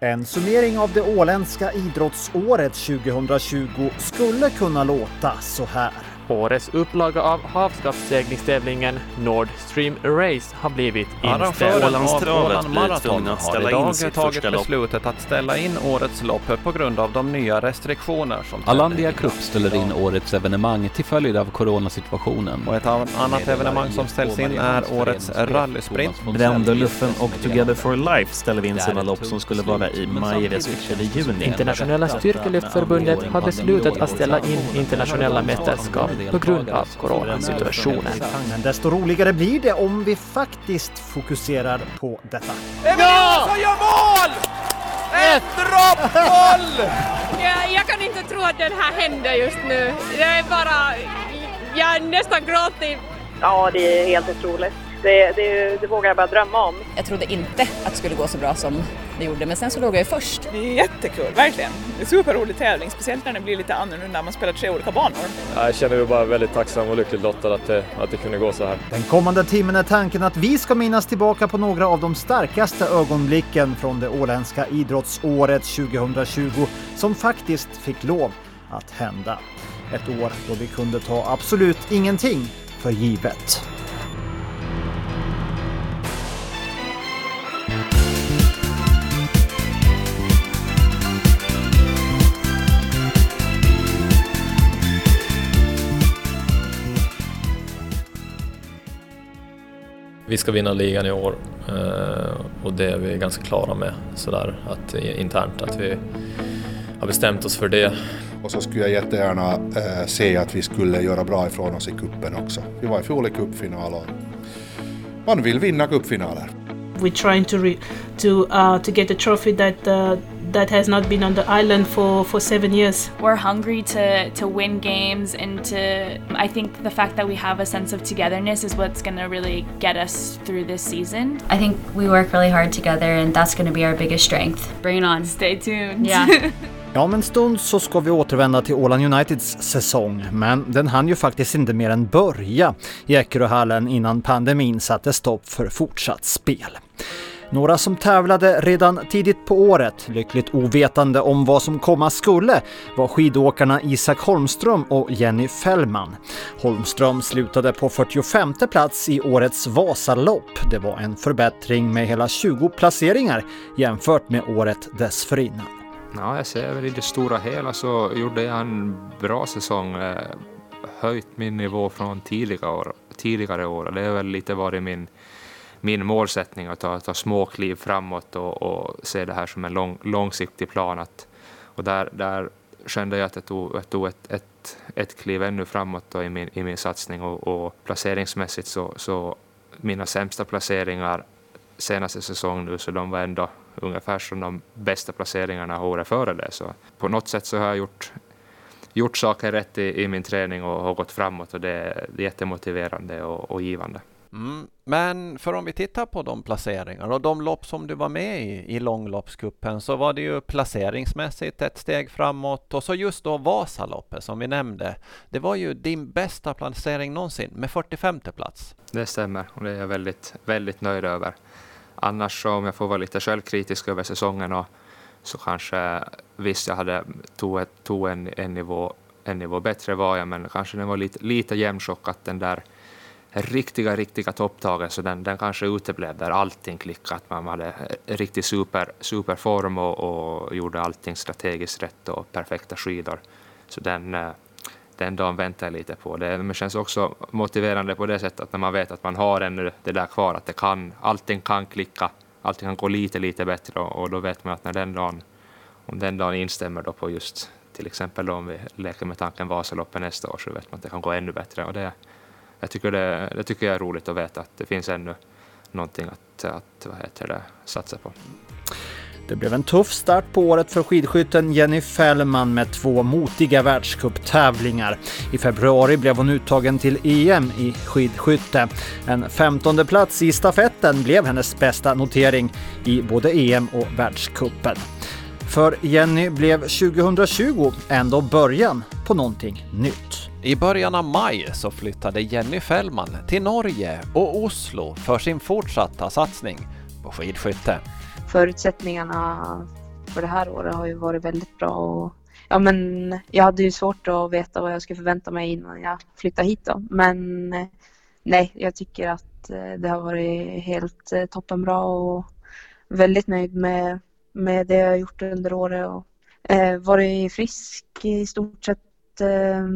En summering av det åländska idrottsåret 2020 skulle kunna låta så här. Årets upplaga av havskappsseglingstävlingen Nord Stream Race har blivit inställd. Arrangören Ålandstravet blir tvungna att har ställa in idag sitt tagit lopp. beslutet att ställa in årets lopp på grund av de nya restriktioner som Alandia Cup ställer in årets evenemang till följd av coronasituationen. Och ett annat evenemang som ställs in är årets rallysprint. Bränderluffen och Together for Life ställer in sina lopp som skulle vara i maj respektive juni. Internationella styrkelyftförbundet har beslutat att ställa in internationella mästerskap på grund av coronasituationen. Men desto roligare blir det om vi faktiskt fokuserar på detta. Jag, jag kan inte tro att det här händer just nu. Det är bara... Jag är nästan gråtit. Ja, det är helt otroligt. Det, det, det vågar jag bara drömma om. Jag trodde inte att det skulle gå så bra som det gjorde, men sen så låg jag ju först. Det är jättekul, verkligen. Det är superrolig tävling, speciellt när det blir lite annorlunda när man spelar tre olika banor. Jag känner mig bara väldigt tacksam och lyckligt lottad att det, att det kunde gå så här. Den kommande timmen är tanken att vi ska minnas tillbaka på några av de starkaste ögonblicken från det åländska idrottsåret 2020 som faktiskt fick lov att hända. Ett år då vi kunde ta absolut ingenting för givet. Vi ska vinna ligan i år eh, och det är vi ganska klara med sådär att internt att vi har bestämt oss för det. Och så skulle jag jättegärna eh, se att vi skulle göra bra ifrån oss i kuppen också. Vi var i fjol i cupfinal och man vill vinna cupfinaler. we're trying to re- to uh, to get a trophy that uh, that has not been on the island for, for seven years. We're hungry to, to win games and to I think the fact that we have a sense of togetherness is what's going to really get us through this season. I think we work really hard together, and that's going to be our biggest strength. Bring it on. Stay tuned. Yeah. Ja, om en stund så ska vi återvända till Åland Uniteds säsong, men den hann ju faktiskt inte mer än börja i Eckeröhallen innan pandemin satte stopp för fortsatt spel. Några som tävlade redan tidigt på året, lyckligt ovetande om vad som komma skulle, var skidåkarna Isak Holmström och Jenny Fällman. Holmström slutade på 45 plats i årets Vasalopp. Det var en förbättring med hela 20 placeringar jämfört med året dessförinnan. Ja, jag ser väl i det stora hela så gjorde jag en bra säsong. Eh, höjt min nivå från tidigare år. Tidigare år. Det har väl lite varit min, min målsättning att ta, ta små kliv framåt och, och se det här som en lång, långsiktig plan. Att, och där, där kände jag att jag tog, jag tog ett, ett, ett kliv ännu framåt då i, min, i min satsning och, och placeringsmässigt så, så mina sämsta placeringar senaste säsong nu så de var ändå ungefär som de bästa placeringarna året före det. Så på något sätt så har jag gjort, gjort saker rätt i, i min träning och har gått framåt och det är jättemotiverande och, och givande. Mm. Men för om vi tittar på de placeringar och de lopp som du var med i i långloppscupen så var det ju placeringsmässigt ett steg framåt och så just då Vasaloppet som vi nämnde. Det var ju din bästa placering någonsin med 45 plats. Det stämmer och det är jag väldigt, väldigt nöjd över. Annars så om jag får vara lite självkritisk över säsongen och så kanske visst jag hade tog, tog en, en, nivå, en nivå bättre var jag men kanske den var lite, lite jämntjock den där riktiga, riktiga topptagen, så den, den kanske uteblev där allting klickade, att man hade riktig super, superform och, och gjorde allting strategiskt rätt och perfekta skidor. Så den, eh, den dagen väntar jag lite på. Det men känns också motiverande på det sättet att när man vet att man har ännu det där kvar, att det kan, allting kan klicka, allting kan gå lite, lite bättre och, och då vet man att när den dagen, om den dagen instämmer då på just till exempel om vi leker med tanken Vasaloppet nästa år så vet man att det kan gå ännu bättre. Och det, jag tycker det, det tycker jag är roligt att veta att det finns ännu någonting att, att vad heter det, satsa på. Det blev en tuff start på året för skidskytten Jenny Fällman med två motiga världscuptävlingar. I februari blev hon uttagen till EM i skidskytte. En femtonde plats i stafetten blev hennes bästa notering i både EM och världscupen. För Jenny blev 2020 ändå början på någonting nytt. I början av maj så flyttade Jenny Fällman till Norge och Oslo för sin fortsatta satsning på skidskytte. Förutsättningarna för det här året har ju varit väldigt bra. Och, ja, men jag hade ju svårt att veta vad jag skulle förvänta mig innan jag flyttade hit. Då. Men eh, nej, jag tycker att eh, det har varit helt eh, toppenbra och väldigt nöjd med, med det jag har gjort under året. Och, eh, varit frisk i stort sett eh,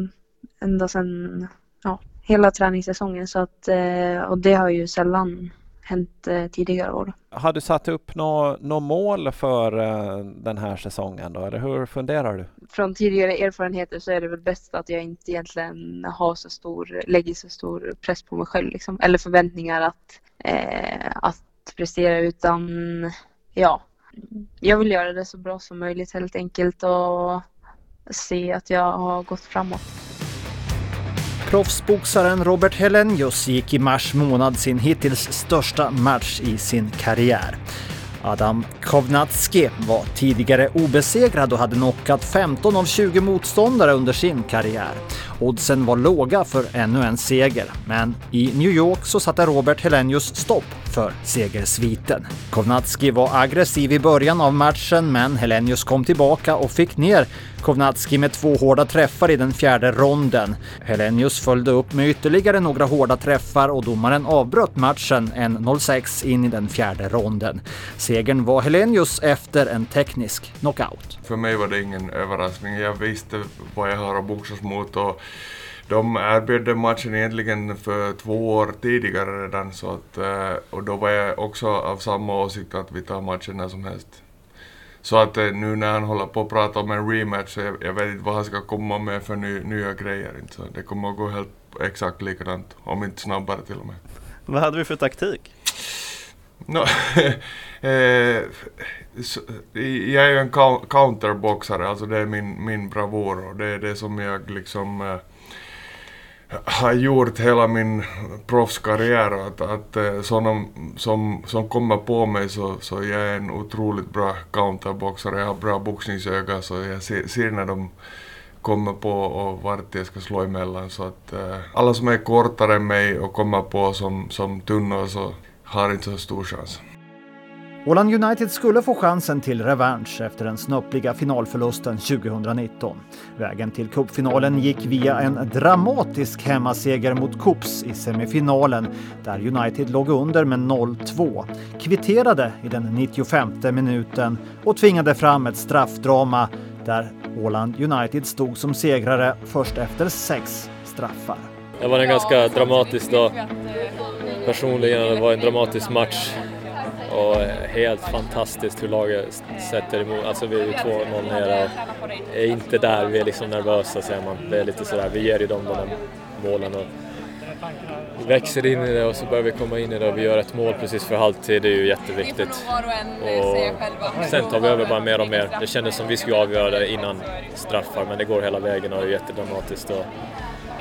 ända sedan ja, hela träningssäsongen. Så att, eh, och det har ju sällan hänt eh, tidigare år. Har du satt upp några nå mål för uh, den här säsongen då, eller hur funderar du? Från tidigare erfarenheter så är det väl bäst att jag inte egentligen har så stor, lägger så stor press på mig själv liksom, eller förväntningar att, eh, att prestera utan ja, jag vill göra det så bra som möjligt helt enkelt och se att jag har gått framåt. Proffsboxaren Robert Helenius gick i mars månad sin hittills största match i sin karriär. Adam Kovnatski var tidigare obesegrad och hade knockat 15 av 20 motståndare under sin karriär. Oddsen var låga för ännu en seger, men i New York så satte Robert Helenius stopp för segersviten. Kovnatski var aggressiv i början av matchen, men Helenius kom tillbaka och fick ner Kovnatski med två hårda träffar i den fjärde ronden. Helenius följde upp med ytterligare några hårda träffar och domaren avbröt matchen en 0-6 in i den fjärde ronden. Segern var Helenius efter en teknisk knockout. För mig var det ingen överraskning. Jag visste vad jag har att boxas mot och de erbjöd matchen egentligen för två år tidigare redan så att, eh, och då var jag också av samma åsikt att vi tar matchen när som helst. Så att eh, nu när han håller på att prata om en rematch så jag, jag vet inte vad han ska komma med för ny, nya grejer. Så det kommer att gå helt exakt likadant, om inte snabbare till och med. Vad hade vi för taktik? No, eh, jag är ju en counterboxare, alltså det är min, min bravur och det är det som jag liksom eh, har gjort hela min proffskarriär. Att, att eh, sådana som, som kommer på mig så, så jag är en otroligt bra counterboxare. Jag har bra boxningsöga så jag ser, ser när de kommer på och vart jag ska slå emellan. Så att äh, alla som är kortare än mig och kommer på som, som tunnor så har inte så stor chans. Åland United skulle få chansen till revansch efter den snöpliga finalförlusten 2019. Vägen till cupfinalen gick via en dramatisk hemmaseger mot Kups i semifinalen där United låg under med 0-2, kvitterade i den 95 minuten och tvingade fram ett straffdrama där Åland United stod som segrare först efter sex straffar. Det var en ganska dramatisk dag. Personligen det var en dramatisk match och eh, helt fantastiskt hur laget sätter emot. Alltså vi är ju 2-0 nere och är inte där, vi är liksom nervösa säger man. Det är lite sådär, vi ger ju dem de där målen och vi växer in i det och så börjar vi komma in i det och vi gör ett mål precis för halvtid, det är ju jätteviktigt. Och sen tar vi över bara mer och mer. Det kändes som vi skulle avgöra det innan straffar men det går hela vägen och det är jättedramatiskt. Och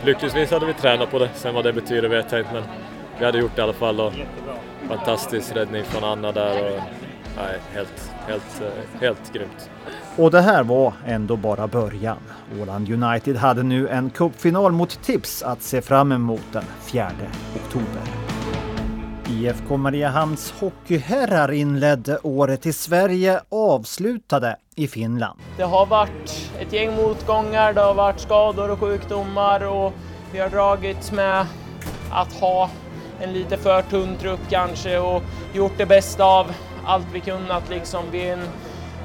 lyckligtvis hade vi tränat på det, sen vad det betyder vet jag inte men vi hade gjort det i alla fall. Och fantastisk räddning från Anna där och nej, helt, helt, helt grymt. Och det här var ändå bara början. Åland United hade nu en cupfinal mot Tips att se fram emot den 4 oktober. IFK Mariehamns hockeyherrar inledde året i Sverige avslutade i Finland. Det har varit ett gäng motgångar, det har varit skador och sjukdomar och vi har dragits med att ha en lite för tunn trupp kanske och gjort det bästa av allt vi kunnat liksom. Vi är en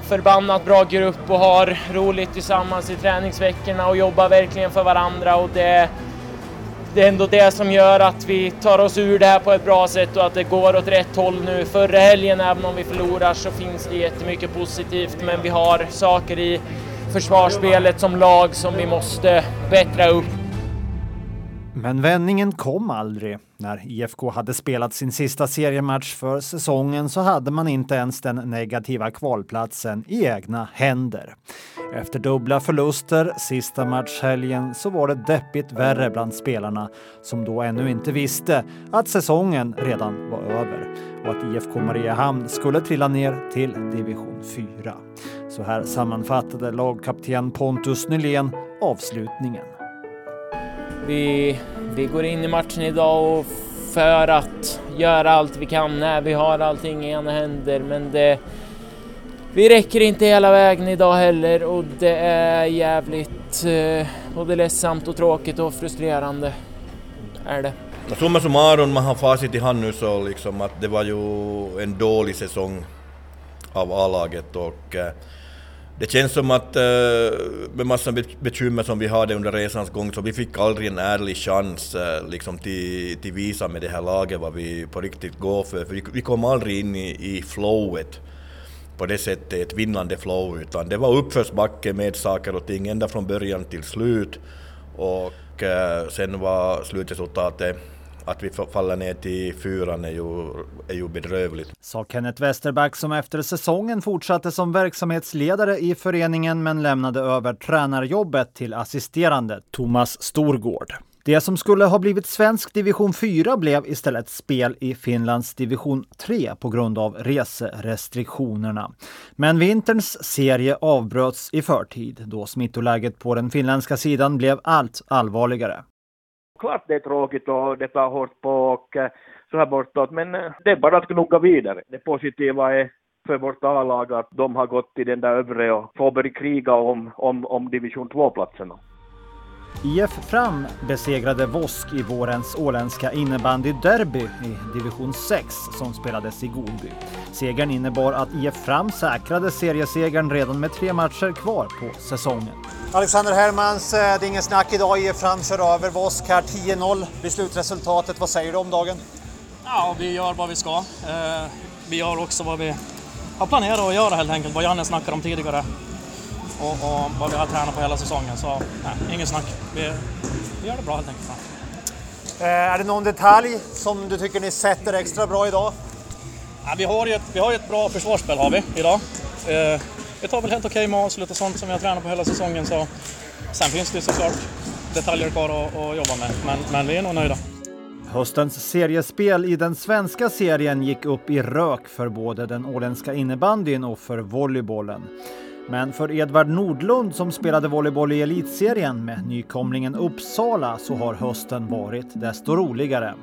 förbannat bra grupp och har roligt tillsammans i träningsveckorna och jobbar verkligen för varandra och det, det är ändå det som gör att vi tar oss ur det här på ett bra sätt och att det går åt rätt håll nu. Förra helgen, även om vi förlorar, så finns det jättemycket positivt men vi har saker i försvarsspelet som lag som vi måste bättra upp. Men vändningen kom aldrig. När IFK hade spelat sin sista seriematch för säsongen så hade man inte ens den negativa kvalplatsen i egna händer. Efter dubbla förluster sista matchhelgen så var det deppigt värre bland spelarna som då ännu inte visste att säsongen redan var över och att IFK Mariehamn skulle trilla ner till division 4. Så här sammanfattade lagkapten Pontus Nylén avslutningen. Vi, vi går in i matchen idag och för att göra allt vi kan när vi har allting i ena händer men det, vi räcker inte hela vägen idag heller och det är jävligt eh, både ledsamt och tråkigt och frustrerande. Är det. Summa summarum, man har facit i hand nu så liksom att det var ju en dålig säsong av A-laget och eh, det känns som att eh, med massa bekymmer som vi hade under resans gång så vi fick aldrig en ärlig chans eh, liksom till, till visa med det här laget vad vi på riktigt går för. för vi, kom aldrig in i, i flowet på det sättet, ett vinnande flow, utan det var uppförsbacke med saker och ting ända från början till slut. Och eh, sen var slutresultatet att vi faller ner till fyran är ju, är ju bedrövligt. Sa Kenneth Westerback som efter säsongen fortsatte som verksamhetsledare i föreningen men lämnade över tränarjobbet till assisterande Thomas Storgård. Det som skulle ha blivit svensk division 4 blev istället spel i Finlands division 3 på grund av reserestriktionerna. Men vinterns serie avbröts i förtid då smittoläget på den finländska sidan blev allt allvarligare. Klart det är tråkigt och det tar hårt på och eh, så här bortåt, men eh, det är bara att gnugga vidare. Det positiva är för vårt A-lag att de har gått till den där övre och får börja kriga om, om, om division 2-platserna. IF Fram besegrade Vosk i vårens åländska innebandyderby i division 6 som spelades i Godby. Segern innebar att IF Fram säkrade seriesegern redan med tre matcher kvar på säsongen. Alexander Hermans, eh, det är ingen snack idag. IF Fram kör över Vosk här 10-0 vid slutresultatet. Vad säger du om dagen? Ja, vi gör vad vi ska. Eh, vi gör också vad vi har planerat att göra helt enkelt, vad Janne snackade om tidigare och, och vad vi har tränat på hela säsongen. Så nej, inget snack. Vi, vi gör det bra helt enkelt. Eh, är det någon detalj som du tycker ni sätter extra bra idag? Ja, vi, har ju ett, vi har ett bra försvarsspel har vi idag. Eh, vi tar väl helt okej okay med avslut och sånt som vi har tränat på hela säsongen. Så. Sen finns det såklart detaljer kvar att, att jobba med, men, men vi är nog nöjda. Höstens seriespel i den svenska serien gick upp i rök för både den åländska innebandyn och för volleybollen. Men för Edvard Nordlund som spelade volleyboll i elitserien med nykomlingen Uppsala så har hösten varit desto roligare.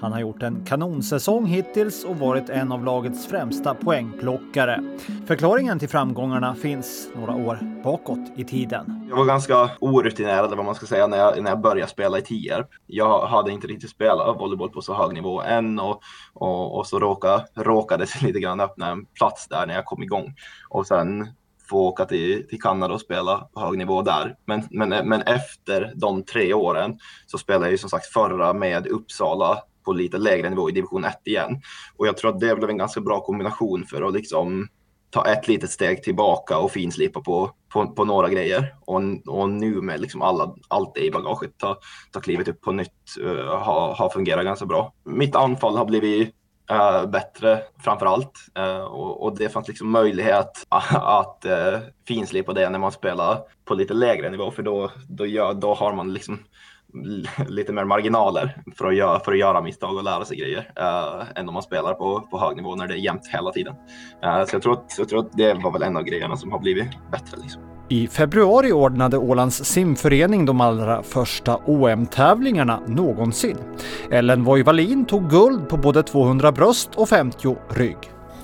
Han har gjort en kanonsäsong hittills och varit en av lagets främsta poängplockare. Förklaringen till framgångarna finns några år bakåt i tiden. Jag var ganska orutinerad vad man ska säga när jag, när jag började spela i Tierp. Jag hade inte riktigt spelat volleyboll på så hög nivå än och, och, och så råkade, råkade det lite grann öppna en plats där när jag kom igång. Och sen få åka till, till Kanada och spela på hög nivå där. Men, men, men efter de tre åren så spelade jag ju som sagt förra med Uppsala på lite lägre nivå i division 1 igen. Och jag tror att det blev en ganska bra kombination för att liksom ta ett litet steg tillbaka och finslipa på, på, på några grejer. Och, och nu med liksom alla, allt det i bagaget, ta, ta klivet upp på nytt, eh, uh, har ha fungerat ganska bra. Mitt anfall har blivit uh, bättre framför allt. Uh, eh, och, och, det fanns liksom möjlighet att uh, finslipa det när man spelar på lite lägre nivå för då, då, gör, då har man liksom lite mer marginaler för att göra, för att göra misstag och lära sig grejer uh, än om man spelar på, på hög nivå när det är jämnt hela tiden. Uh, så jag tror, att, jag tror att det var väl en av grejerna som har blivit bättre. Liksom. I februari ordnade Ålands simförening de allra första OM-tävlingarna någonsin. Ellen Voivalin tog guld på både 200 bröst och 50 rygg.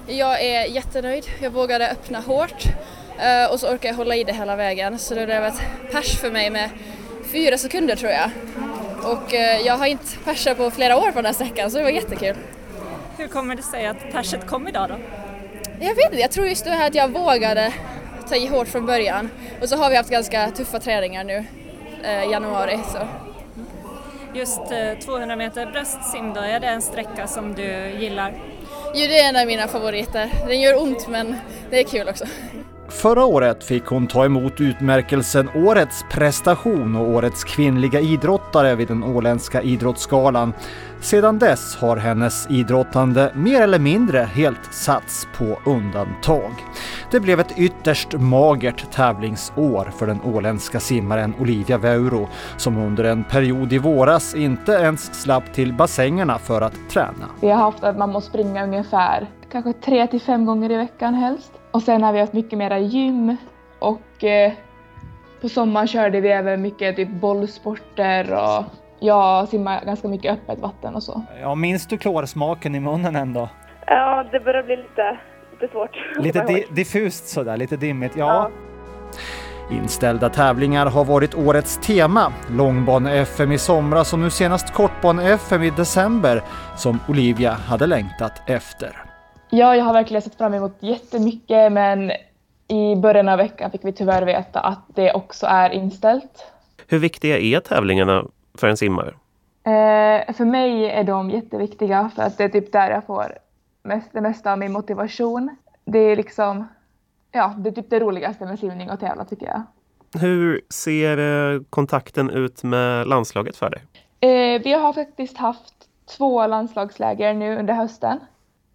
Jag är jättenöjd. Jag vågade öppna hårt eh, och så orkade jag hålla i det hela vägen så det blev ett pers för mig med fyra sekunder tror jag. Och eh, jag har inte persat på flera år på den här sträckan så det var jättekul. Hur kommer det sig att perset kom idag då? Jag vet inte, jag tror just det här att jag vågade ta i hårt från början. Och så har vi haft ganska tuffa träningar nu eh, i januari. Så. Just eh, 200 meter bröstsim då, är det en sträcka som du gillar? Jo, det är en av mina favoriter. Den gör ont men det är kul också. Förra året fick hon ta emot utmärkelsen Årets prestation och Årets kvinnliga idrottare vid den åländska idrottsgalan. Sedan dess har hennes idrottande mer eller mindre helt satts på undantag. Det blev ett ytterst magert tävlingsår för den åländska simmaren Olivia Veuro som under en period i våras inte ens slapp till bassängerna för att träna. Vi har haft att man måste springa ungefär kanske tre till fem gånger i veckan helst. Och sen har vi haft mycket mera gym och eh, på sommaren körde vi även mycket typ bollsporter och jag simmar ganska mycket öppet vatten och så. Ja, minns du klorsmaken i munnen ändå? Ja, det börjar bli lite, lite svårt. Lite di diffust sådär, lite dimmigt. Ja. Inställda tävlingar har varit årets tema. Långbane-FM i somras och nu senast kortbane-FM i december som Olivia hade längtat efter. Ja, jag har verkligen sett fram emot jättemycket men i början av veckan fick vi tyvärr veta att det också är inställt. Hur viktiga är tävlingarna för en simmare? Eh, för mig är de jätteviktiga för att det är typ där jag får mest, det mesta av min motivation. Det är liksom, ja, det är typ det roligaste med simning och tävla tycker jag. Hur ser eh, kontakten ut med landslaget för dig? Eh, vi har faktiskt haft två landslagsläger nu under hösten,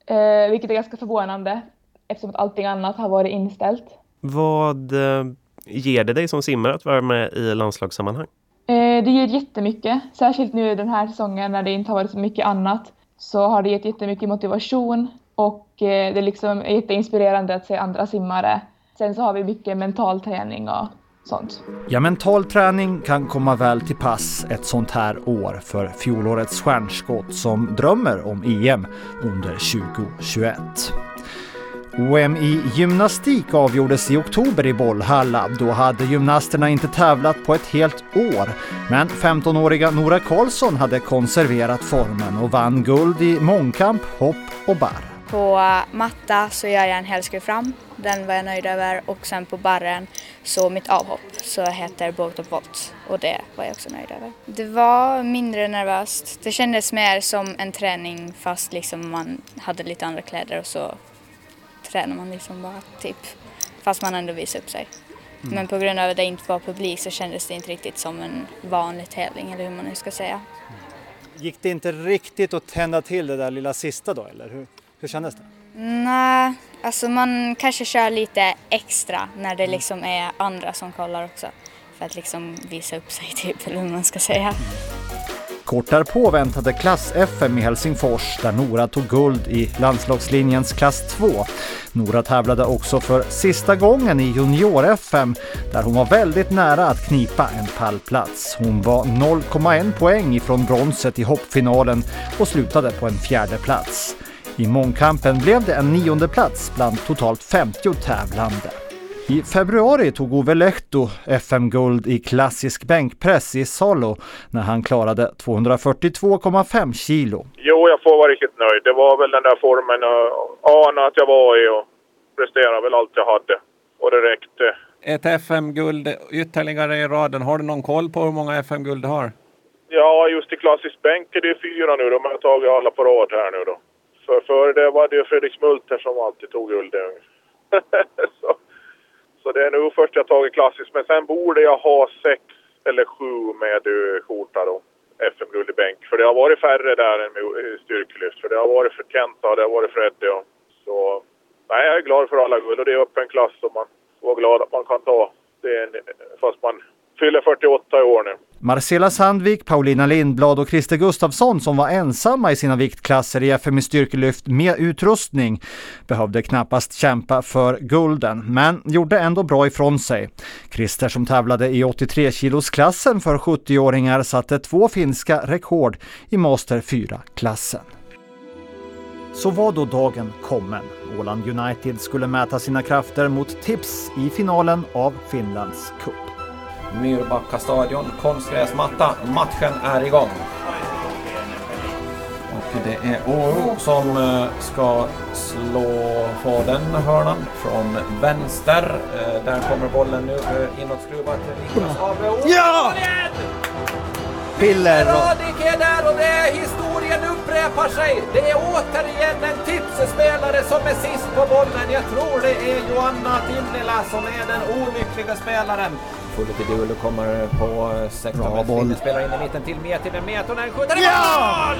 eh, vilket är ganska förvånande eftersom att allting annat har varit inställt. Vad eh, ger det dig som simmare att vara med i landslagssammanhang? Eh, det ger jättemycket, särskilt nu den här säsongen när det inte har varit så mycket annat så har det gett jättemycket motivation och eh, det liksom är jätteinspirerande att se andra simmare. Sen så har vi mycket mental träning och sånt. Ja, mental träning kan komma väl till pass ett sånt här år för fjolårets stjärnskott som drömmer om EM under 2021. OM i gymnastik avgjordes i oktober i Bollhalla. Då hade gymnasterna inte tävlat på ett helt år. Men 15-åriga Nora Karlsson hade konserverat formen och vann guld i mångkamp, hopp och barr. På matta så gör jag en helskruv fram, den var jag nöjd över och sen på barren så mitt avhopp så heter Boat of Volt och det var jag också nöjd över. Det var mindre nervöst, det kändes mer som en träning fast liksom man hade lite andra kläder och så tränar man liksom bara typ fast man ändå visar upp sig. Mm. Men på grund av att det inte var publik så kändes det inte riktigt som en vanlig tävling eller hur man nu ska säga. Gick det inte riktigt att tända till det där lilla sista då, eller hur, hur kändes det? Nej, alltså man kanske kör lite extra när det liksom är andra som kollar också. För att liksom visa upp sig typ, eller hur man ska säga. Kort därpå väntade klass-FM i Helsingfors där Nora tog guld i landslagslinjens klass 2. Nora tävlade också för sista gången i junior-FM där hon var väldigt nära att knipa en pallplats. Hon var 0,1 poäng ifrån bronset i hoppfinalen och slutade på en fjärde plats. I mångkampen blev det en nionde plats bland totalt 50 tävlande. I februari tog Ove Lehto FM-guld i klassisk bänkpress i Salo när han klarade 242,5 kilo. Jo, jag får vara riktigt nöjd. Det var väl den där formen jag anade att jag var i och presterade väl allt jag hade. Och det räckte. Ett FM-guld ytterligare i raden. Har du någon koll på hur många FM-guld du har? Ja, just i klassisk bänk är det fyra nu. De har tagit alla på rad här nu då. För, för det var det ju Fredrik Smulter som alltid tog guld. så, så det är nog först jag tagit klassiskt. Men sen borde jag ha sex eller sju med eh, skjorta då. FM-guld i bänk. För det har varit färre där än med eh, styrkelyft. För det har varit för Kenta och det har varit Freddy. Och, så nej, jag är glad för alla guld och det är öppen klass som man får vara glad att man kan ta. Det är en, fast man fyller 48 i år nu. Marcela Sandvik, Paulina Lindblad och Christer Gustafsson som var ensamma i sina viktklasser i FM i styrkelyft med utrustning behövde knappast kämpa för gulden, men gjorde ändå bra ifrån sig. Christer som tävlade i 83 kilosklassen för 70-åringar satte två finska rekord i Master 4-klassen. Så var då dagen kommen. Åland United skulle mäta sina krafter mot Tips i finalen av Finlands Cup. Myrbacka stadion, konstgräsmatta. Matchen är igång. Och det är Åro som eh, ska slå på den hörnan från vänster. Eh, Där kommer bollen nu eh, inåtskruvad till Niklas Abro. Ja! Piller. Radik är där och det är historien upprepar sig. Det är återigen en tipsspelare som är sist på bollen. Jag tror det är Joanna Tinnila som är den olyckliga spelaren. Fullt i Dulu kommer på 16 Bra boll. spelar in i mitten till Mietinen. Mietonen skjuter i Ja! mål!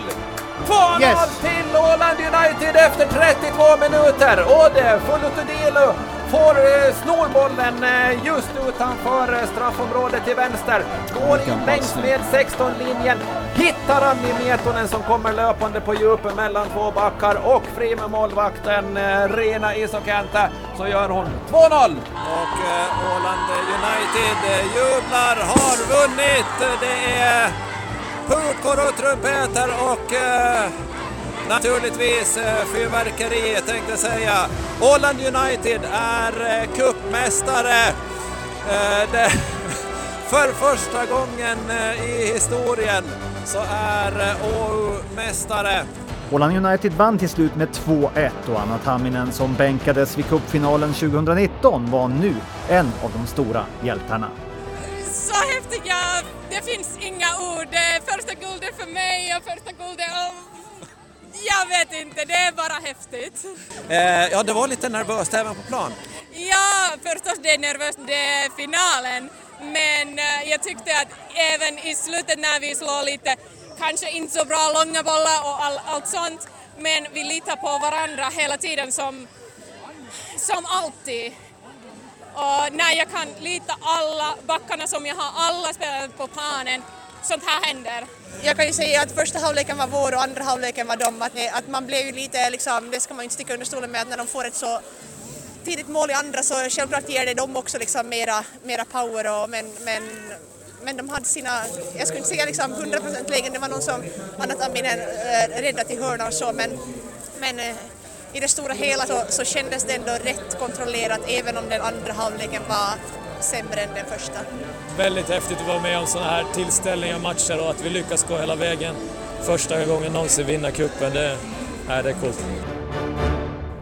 2-0 Yes! till Åland United efter 32 minuter. Och det Fulutudilo får eh, snor bollen eh, just utanför eh, straffområdet till vänster. Går in längs med 16-linjen. Hittar Anni Mietonen som kommer löpande på djupet mellan två backar och fri med målvakten eh, Rena Isokäntä så gör hon 2-0. Och eh, Åland United eh, jublar, har vunnit. Det är pukor och trumpeter och eh, naturligtvis eh, tänkte jag säga. Åland United är eh, cupmästare. Eh, för första gången eh, i historien så är eh, Åhu mästare. Åland United vann till slut med 2-1 och Anna Tamminen som bänkades vid cupfinalen 2019 var nu en av de stora hjältarna. Så häftiga, det finns inga ord. Första guldet för mig och första guldet och jag vet inte, det är bara häftigt. Eh, ja, det var lite nervöst även på plan. Ja, förstås det är nervöst, det är finalen. Men eh, jag tyckte att även i slutet när vi slår lite, kanske inte så bra långa bollar och all, allt sånt, men vi litar på varandra hela tiden som, som alltid. Och när jag kan lita alla backarna som jag har, alla spelare på planen, sånt här händer. Jag kan ju säga att första halvleken var vår och andra halvleken var dem. Att, att man blev ju lite, liksom, det ska man ju inte sticka under stolen med, att när de får ett så tidigt mål i andra så självklart ger det dem också liksom mera, mera power. Och, men, men, men de hade sina, jag skulle inte säga liksom 100% lägen, det var någon som annat Aminen äh, räddade till hörna och så, men, men äh, i det stora hela så, så kändes det ändå rätt kontrollerat även om den andra halvleken var sämre än den första. Väldigt häftigt att vara med om sådana här tillställningar, matcher och att vi lyckas gå hela vägen. Första gången någonsin vinna cupen, det, är, det är coolt.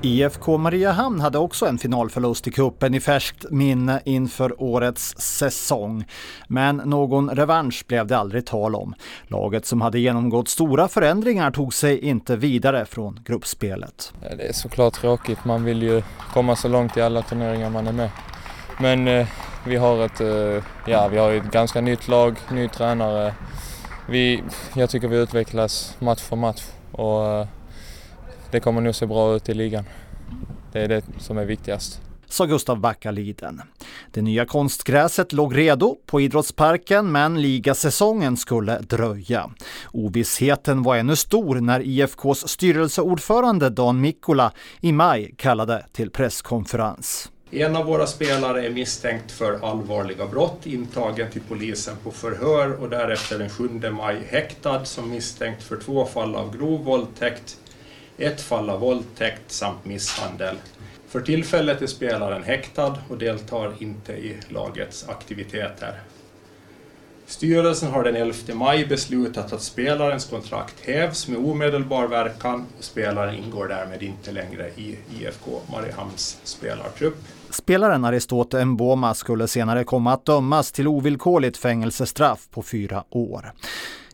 IFK Mariehamn hade också en finalförlust i kuppen i färskt minne inför årets säsong. Men någon revansch blev det aldrig tal om. Laget som hade genomgått stora förändringar tog sig inte vidare från gruppspelet. Det är såklart tråkigt, man vill ju komma så långt i alla turneringar man är med. Men eh, vi har ett, eh, ja, vi har ett ganska nytt lag, ny tränare. Vi, jag tycker vi utvecklas match för match och eh, det kommer nog se bra ut i ligan. Det är det som är viktigast. Sa Gustav Backaliden. Det nya konstgräset låg redo på idrottsparken men ligasäsongen skulle dröja. Ovissheten var ännu stor när IFKs styrelseordförande Dan Mikkola i maj kallade till presskonferens. En av våra spelare är misstänkt för allvarliga brott, intagen till polisen på förhör och därefter den 7 maj häktad som misstänkt för två fall av grov våldtäkt, ett fall av våldtäkt samt misshandel. För tillfället är spelaren häktad och deltar inte i lagets aktiviteter. Styrelsen har den 11 maj beslutat att spelarens kontrakt hävs med omedelbar verkan och spelaren ingår därmed inte längre i IFK Mariehamns spelartrupp. Spelaren Aristote Mboma skulle senare komma att dömas till ovillkorligt fängelsestraff på fyra år.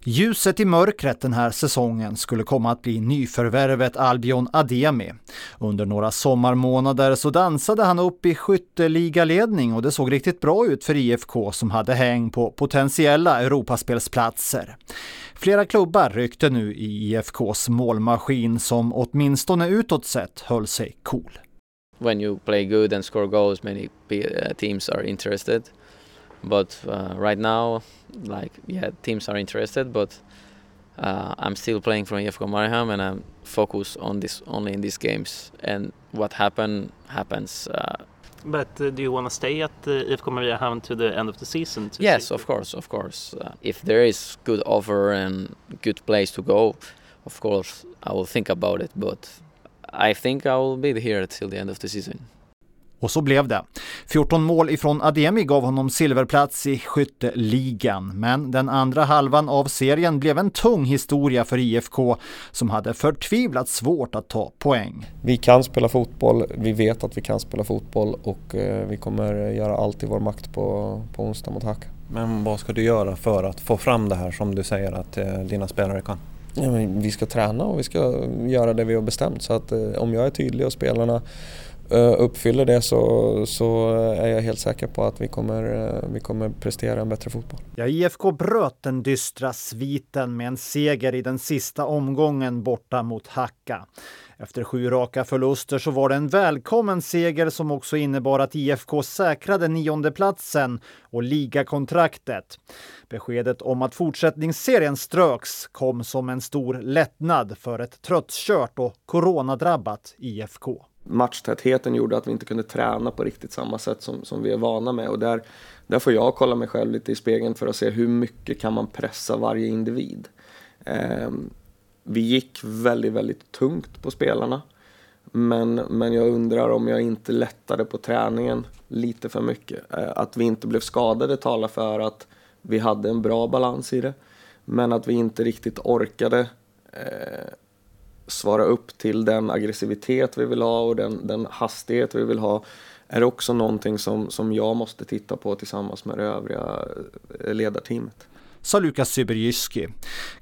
Ljuset i mörkret den här säsongen skulle komma att bli nyförvärvet Albion Ademi. Under några sommarmånader så dansade han upp i skytteligaledning och det såg riktigt bra ut för IFK som hade häng på potentiella Europaspelsplatser. Flera klubbar ryckte nu i IFKs målmaskin som åtminstone utåt sett höll sig cool. When you play good and score goals many eh, teams are interested. But uh, right now, like yeah, teams are interested, but uh, I'm still playing for IFK Mariehamn and I'm focused on this only in these games. And what happen happens. Uh, but uh, do you want to stay at uh, IFK Mariehamn to the end of the season? yes, of course, of course. Uh, if there is good offer and good place to go, of course I will think about it. But I think I will be here till the end of the season. Och så blev det. 14 mål ifrån Ademi gav honom silverplats i skytteligan, men den andra halvan av serien blev en tung historia för IFK som hade förtvivlat svårt att ta poäng. Vi kan spela fotboll, vi vet att vi kan spela fotboll och eh, vi kommer göra allt i vår makt på, på onsdag mot Haka. Men vad ska du göra för att få fram det här som du säger att eh, dina spelare kan? Ja, vi ska träna och vi ska göra det vi har bestämt så att eh, om jag är tydlig och spelarna Eh, uppfyller det så, så är jag helt säker på att vi kommer, eh, vi kommer prestera en bättre fotboll. Ja, IFK bröt den dystra sviten med en seger i den sista omgången borta mot Hacka. Efter sju raka förluster så var det en välkommen seger som också innebar att IFK säkrade niondeplatsen och ligakontraktet. Beskedet om att fortsättningsserien ströks kom som en stor lättnad för ett tröttkört och coronadrabbat IFK matchtätheten gjorde att vi inte kunde träna på riktigt samma sätt som, som vi är vana med. Och där, där får jag kolla mig själv lite i spegeln för att se hur mycket kan man pressa varje individ. Eh, vi gick väldigt, väldigt tungt på spelarna. Men, men jag undrar om jag inte lättade på träningen lite för mycket. Eh, att vi inte blev skadade talar för att vi hade en bra balans i det. Men att vi inte riktigt orkade eh, svara upp till den aggressivitet vi vill ha och den, den hastighet vi vill ha är också någonting som, som jag måste titta på tillsammans med det övriga eh, ledarteamet sa Lukas Syberjyski.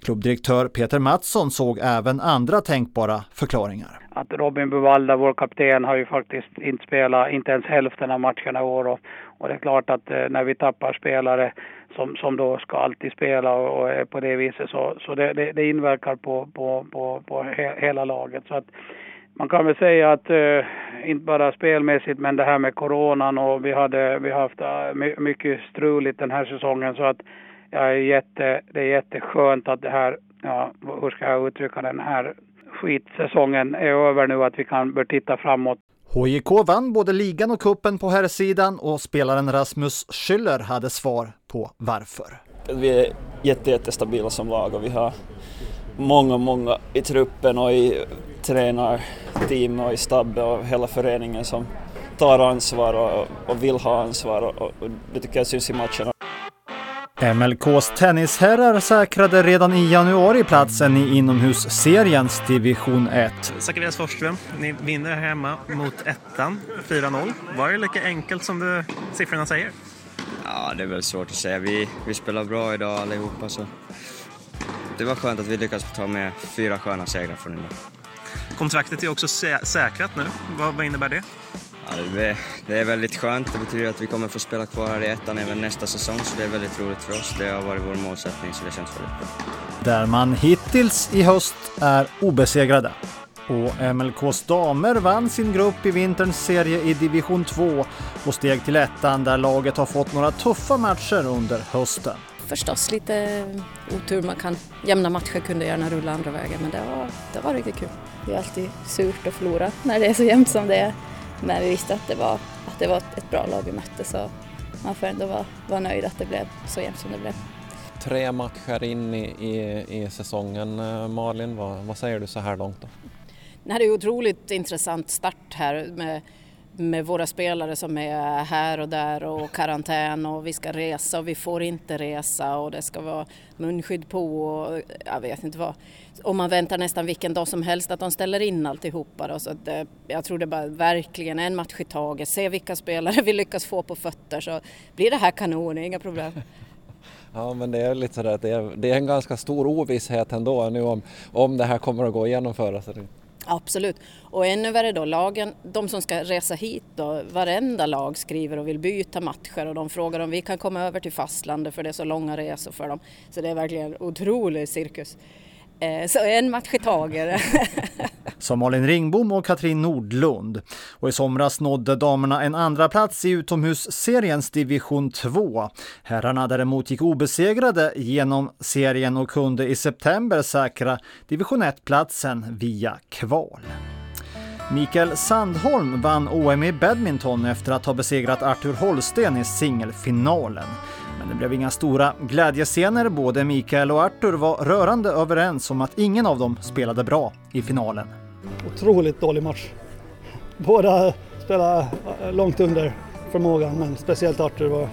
Klubbdirektör Peter Mattsson såg även andra tänkbara förklaringar. Att Robin Buvalda, vår kapten, har ju faktiskt inte spelat inte ens hälften av matcherna i år och, och det är klart att eh, när vi tappar spelare som, som då ska alltid spela och, och på det viset så, så det, det, det inverkar på, på, på, på he, hela laget. Så att, man kan väl säga att eh, inte bara spelmässigt men det här med coronan och vi hade vi har haft uh, mycket struligt den här säsongen så att jag är jätte, det är jätteskönt att det här, ja, hur ska jag uttrycka den här skitsäsongen är över nu, att vi kan börja titta framåt. HJK vann både ligan och kuppen på herrsidan och spelaren Rasmus Schüller hade svar på varför. Vi är jätte, jättestabila som lag och vi har många, många i truppen och i tränarteam och i stabben och hela föreningen som tar ansvar och, och vill ha ansvar och, och det tycker jag syns i matcherna. MLKs tennisherrar säkrade redan i januari platsen i inomhusseriens division 1. Zacharias Forsström, ni vinner hemma mot ettan, 4-0. Var det lika enkelt som det, siffrorna säger? Ja, det är väl svårt att säga. Vi, vi spelar bra idag allihopa så det var skönt att vi lyckades ta med fyra sköna segrar från idag. Kontraktet är också sä säkrat nu. Vad, vad innebär det? Ja, det, det är väldigt skönt. Det betyder att vi kommer få spela kvar här i ettan även nästa säsong, så det är väldigt roligt för oss. Det har varit vår målsättning, så det känns väldigt bra. Där man hittills i höst är obesegrade. Och MLKs damer vann sin grupp i vinterns serie i division 2 och steg till ettan där laget har fått några tuffa matcher under hösten. Förstås lite otur, man kan jämna matcher kunde gärna rulla andra vägen men det var, det var riktigt kul. Det är alltid surt att förlora när det är så jämnt som det är. Men vi visste att det var, att det var ett bra lag vi mötte så man får ändå vara, vara nöjd att det blev så jämnt som det blev. Tre matcher in i, i, i säsongen, eh, Malin, vad, vad säger du så här långt? Då? Det här är en otroligt intressant start här med med våra spelare som är här och där och karantän och vi ska resa och vi får inte resa och det ska vara munskydd på och jag vet inte vad. Och man väntar nästan vilken dag som helst att de ställer in alltihopa då, så att det, jag tror det är bara verkligen en match i taget, se vilka spelare vi lyckas få på fötter så blir det här kanon, inga problem. Ja men det är lite sådär att det är, det är en ganska stor ovisshet ändå nu om, om det här kommer att gå att genomföra. Absolut. Och ännu värre då, lagen, de som ska resa hit då, varenda lag skriver och vill byta matcher och de frågar om vi kan komma över till fastlandet för det är så långa resor för dem. Så det är verkligen en otrolig cirkus. Eh, så en match i taget. Som Malin Ringbom och Katrin Nordlund. Och i somras nådde damerna en andra plats i utomhusseriens division 2. Herrarna däremot gick obesegrade genom serien och kunde i september säkra division 1-platsen via kval. Mikael Sandholm vann OM i badminton efter att ha besegrat Arthur Holsten i singelfinalen. Men det blev inga stora glädjescener. Både Mikael och Arthur var rörande överens om att ingen av dem spelade bra i finalen. Otroligt dålig match. Båda spelade eh, långt under förmågan, men speciellt Arthur var,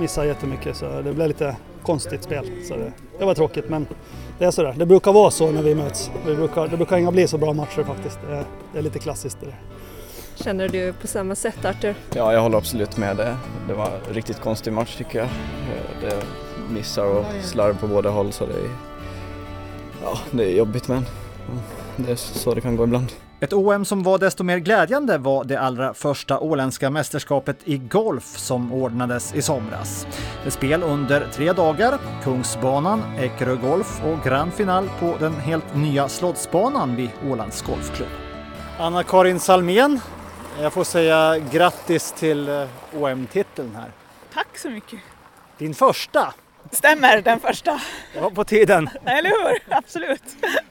missade jättemycket så det blev lite konstigt spel. Så det, det var tråkigt, men det är sådär. Det brukar vara så när vi möts. Det brukar, det brukar inga bli så bra matcher faktiskt. Det är, det är lite klassiskt det där. Känner du på samma sätt Arthur? Ja, jag håller absolut med det. Det var en riktigt konstig match tycker jag. Det är missar och slarv på båda håll så det är, ja, det är jobbigt men det är så det kan gå ibland. Ett OM som var desto mer glädjande var det allra första åländska mästerskapet i golf som ordnades i somras. Ett spel under tre dagar, Kungsbanan, Eckerö Golf och grand final på den helt nya Slottsbanan vid Ålands Golfklubb. Anna-Karin Salmén, jag får säga grattis till eh, OM-titeln här. Tack så mycket. Din första. Stämmer, den första. Det var på tiden. Eller hur? Absolut.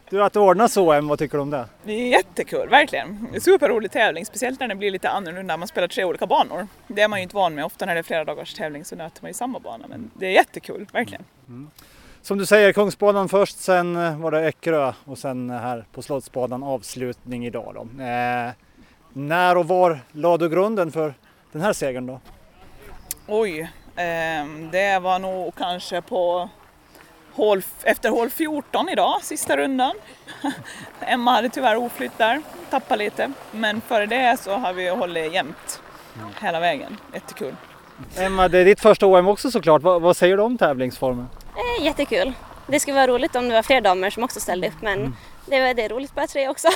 Du, att ordna OM, vad tycker du om det? Det är jättekul, verkligen. Superrolig tävling, speciellt när det blir lite annorlunda. Man spelar tre olika banor. Det är man ju inte van med. Ofta när det är flera dagars tävling så nöter man ju samma bana. Men det är jättekul, verkligen. Mm. som du säger, Kungsbanan först, sen eh, var det Eckerö och sen här på Slottsbanan avslutning idag. Då. Eh, när och var lade du grunden för den här segern då? Oj, eh, det var nog kanske på hål, efter hål 14 idag, sista rundan. Emma hade tyvärr oflytt där, tappade lite. Men före det så har vi hållit jämnt hela vägen. Jättekul. Emma, det är ditt första OM också såklart. Vad, vad säger du om tävlingsformen? Eh, jättekul. Det skulle vara roligt om det var fler damer som också ställde upp men mm. det, det är roligt bara tre också.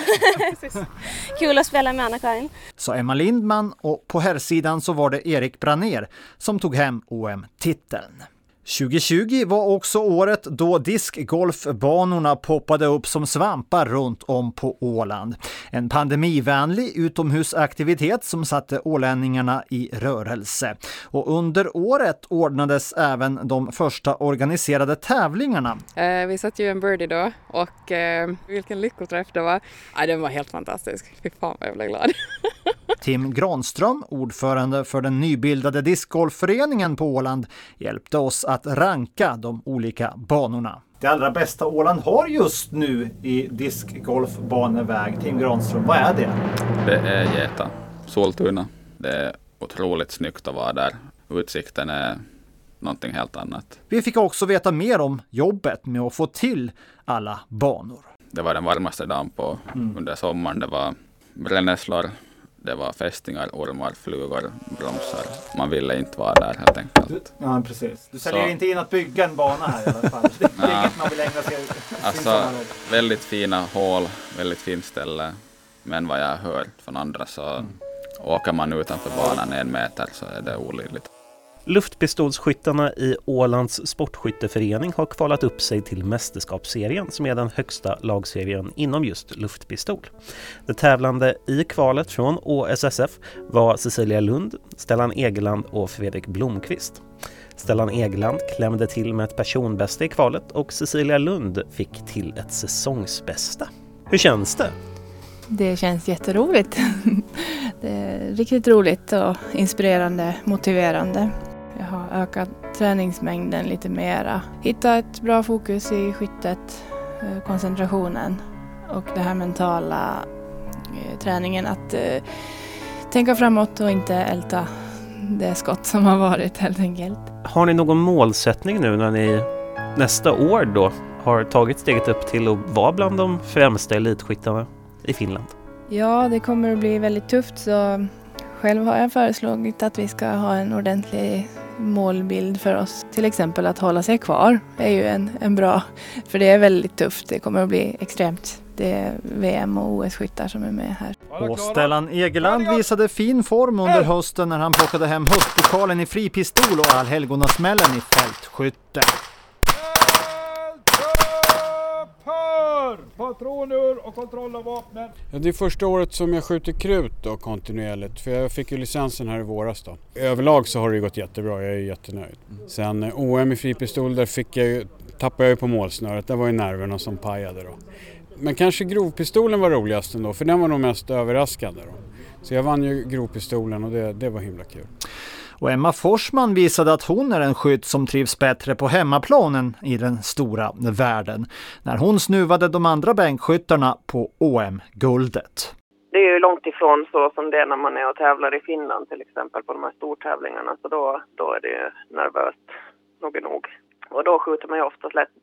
Kul att spela med Anna-Karin. Sa Emma Lindman och på herrsidan så var det Erik Braner som tog hem OM-titeln. 2020 var också året då diskgolfbanorna poppade upp som svampar runt om på Åland. En pandemivänlig utomhusaktivitet som satte ålänningarna i rörelse. Och under året ordnades även de första organiserade tävlingarna. Eh, vi satte ju en birdie då och eh, vilken lyckoträff det var. Ja, den var helt fantastisk. Fy fan vad jag blev glad. Tim Granström, ordförande för den nybildade discgolfföreningen på Åland, hjälpte oss att ranka de olika banorna. Det allra bästa Åland har just nu i discgolfbaneväg, Tim Granström, vad är det? Det är Geta, Soltuna. Det är otroligt snyggt att vara där. Utsikten är någonting helt annat. Vi fick också veta mer om jobbet med att få till alla banor. Det var den varmaste dagen på mm. under sommaren. Det var brännässlor, det var fästingar, ormar, flugor, bromsar. Man ville inte vara där helt enkelt. Ja, precis. Du säljer Så. inte in att bygga en bana här i alla fall. Det är ja. inget man vill ägna sig Alltså, väldigt fina hål, väldigt fint ställe. Men vad jag har hört från andra så mm. åker man utanför banan en meter så är det olidligt. Luftpistolsskyttarna i Ålands sportskytteförening har kvalat upp sig till mästerskapsserien som är den högsta lagserien inom just luftpistol. De tävlande i kvalet från ÅSSF var Cecilia Lund, Stellan Egeland och Fredrik Blomqvist. Stellan Egeland klämde till med ett personbästa i kvalet och Cecilia Lund fick till ett säsongsbästa. Hur känns det? Det känns jätteroligt. Det är riktigt roligt och inspirerande, motiverande. Jag har ökat träningsmängden lite mera. Hittat ett bra fokus i skyttet, eh, koncentrationen och det här mentala eh, träningen att eh, tänka framåt och inte älta det skott som har varit helt enkelt. Har ni någon målsättning nu när ni nästa år då har tagit steget upp till att vara bland de främsta elitskyttarna i Finland? Ja, det kommer att bli väldigt tufft så själv har jag föreslagit att vi ska ha en ordentlig målbild för oss. Till exempel att hålla sig kvar är ju en, en bra, för det är väldigt tufft. Det kommer att bli extremt. Det är VM och OS-skyttar som är med här. Och Stellan Egeland visade fin form under hösten när han plockade hem höstpokalen i fripistol och allhelgonasmällen i fältskytte. Patroner och kontroll av vapnen. Ja, det är första året som jag skjuter krut då kontinuerligt för jag fick ju licensen här i våras då. Överlag så har det gått jättebra, jag är jättenöjd. Sen eh, OM i fripistol där fick jag ju, tappade jag ju på målsnöret, det var ju nerverna som pajade då. Men kanske grovpistolen var roligast ändå för den var nog mest överraskande då. Så jag vann ju grovpistolen och det, det var himla kul. Och Emma Forsman visade att hon är en skytt som trivs bättre på hemmaplanen i den stora världen. När hon snuvade de andra bänkskyttarna på OM-guldet. Det är ju långt ifrån så som det är när man är och tävlar i Finland till exempel på de här stortävlingarna. Så då, då är det nervöst nog är nog. Och då skjuter man ju oftast lätt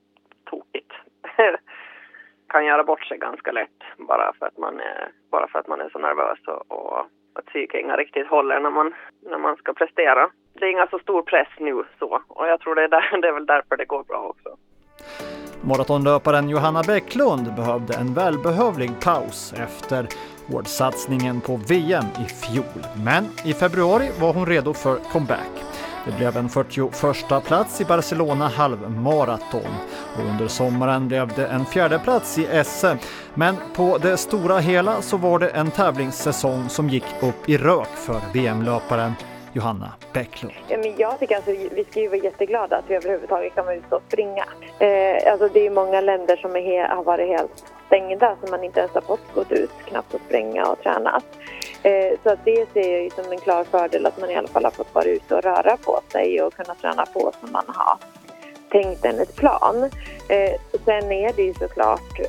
tokigt. kan göra bort sig ganska lätt bara för att man är, bara för att man är så nervös och, och att psyken riktigt håller när man, när man ska prestera. Det är inga så stor press nu så och jag tror det är, där, det är väl därför det går bra också. Maratonlöparen Johanna Bäcklund behövde en välbehövlig paus efter hårdsatsningen på VM i fjol. Men i februari var hon redo för comeback. Det blev en 41 plats i Barcelona halvmaraton och under sommaren blev det en fjärde plats i SM. Men på det stora hela så var det en tävlingssäsong som gick upp i rök för VM-löparen Johanna Bäcklund. Ja, men jag tycker alltså, vi ska ju vara jätteglada att vi överhuvudtaget kan vara ute och springa. Eh, alltså, det är många länder som är har varit helt stängda så man inte ens har fått gå ut knappt och springa och träna. Eh, så att det ser jag ju som en klar fördel att man i alla fall har fått vara ute och röra på sig och kunna träna på som man har tänkt enligt plan. Eh, sen är det ju såklart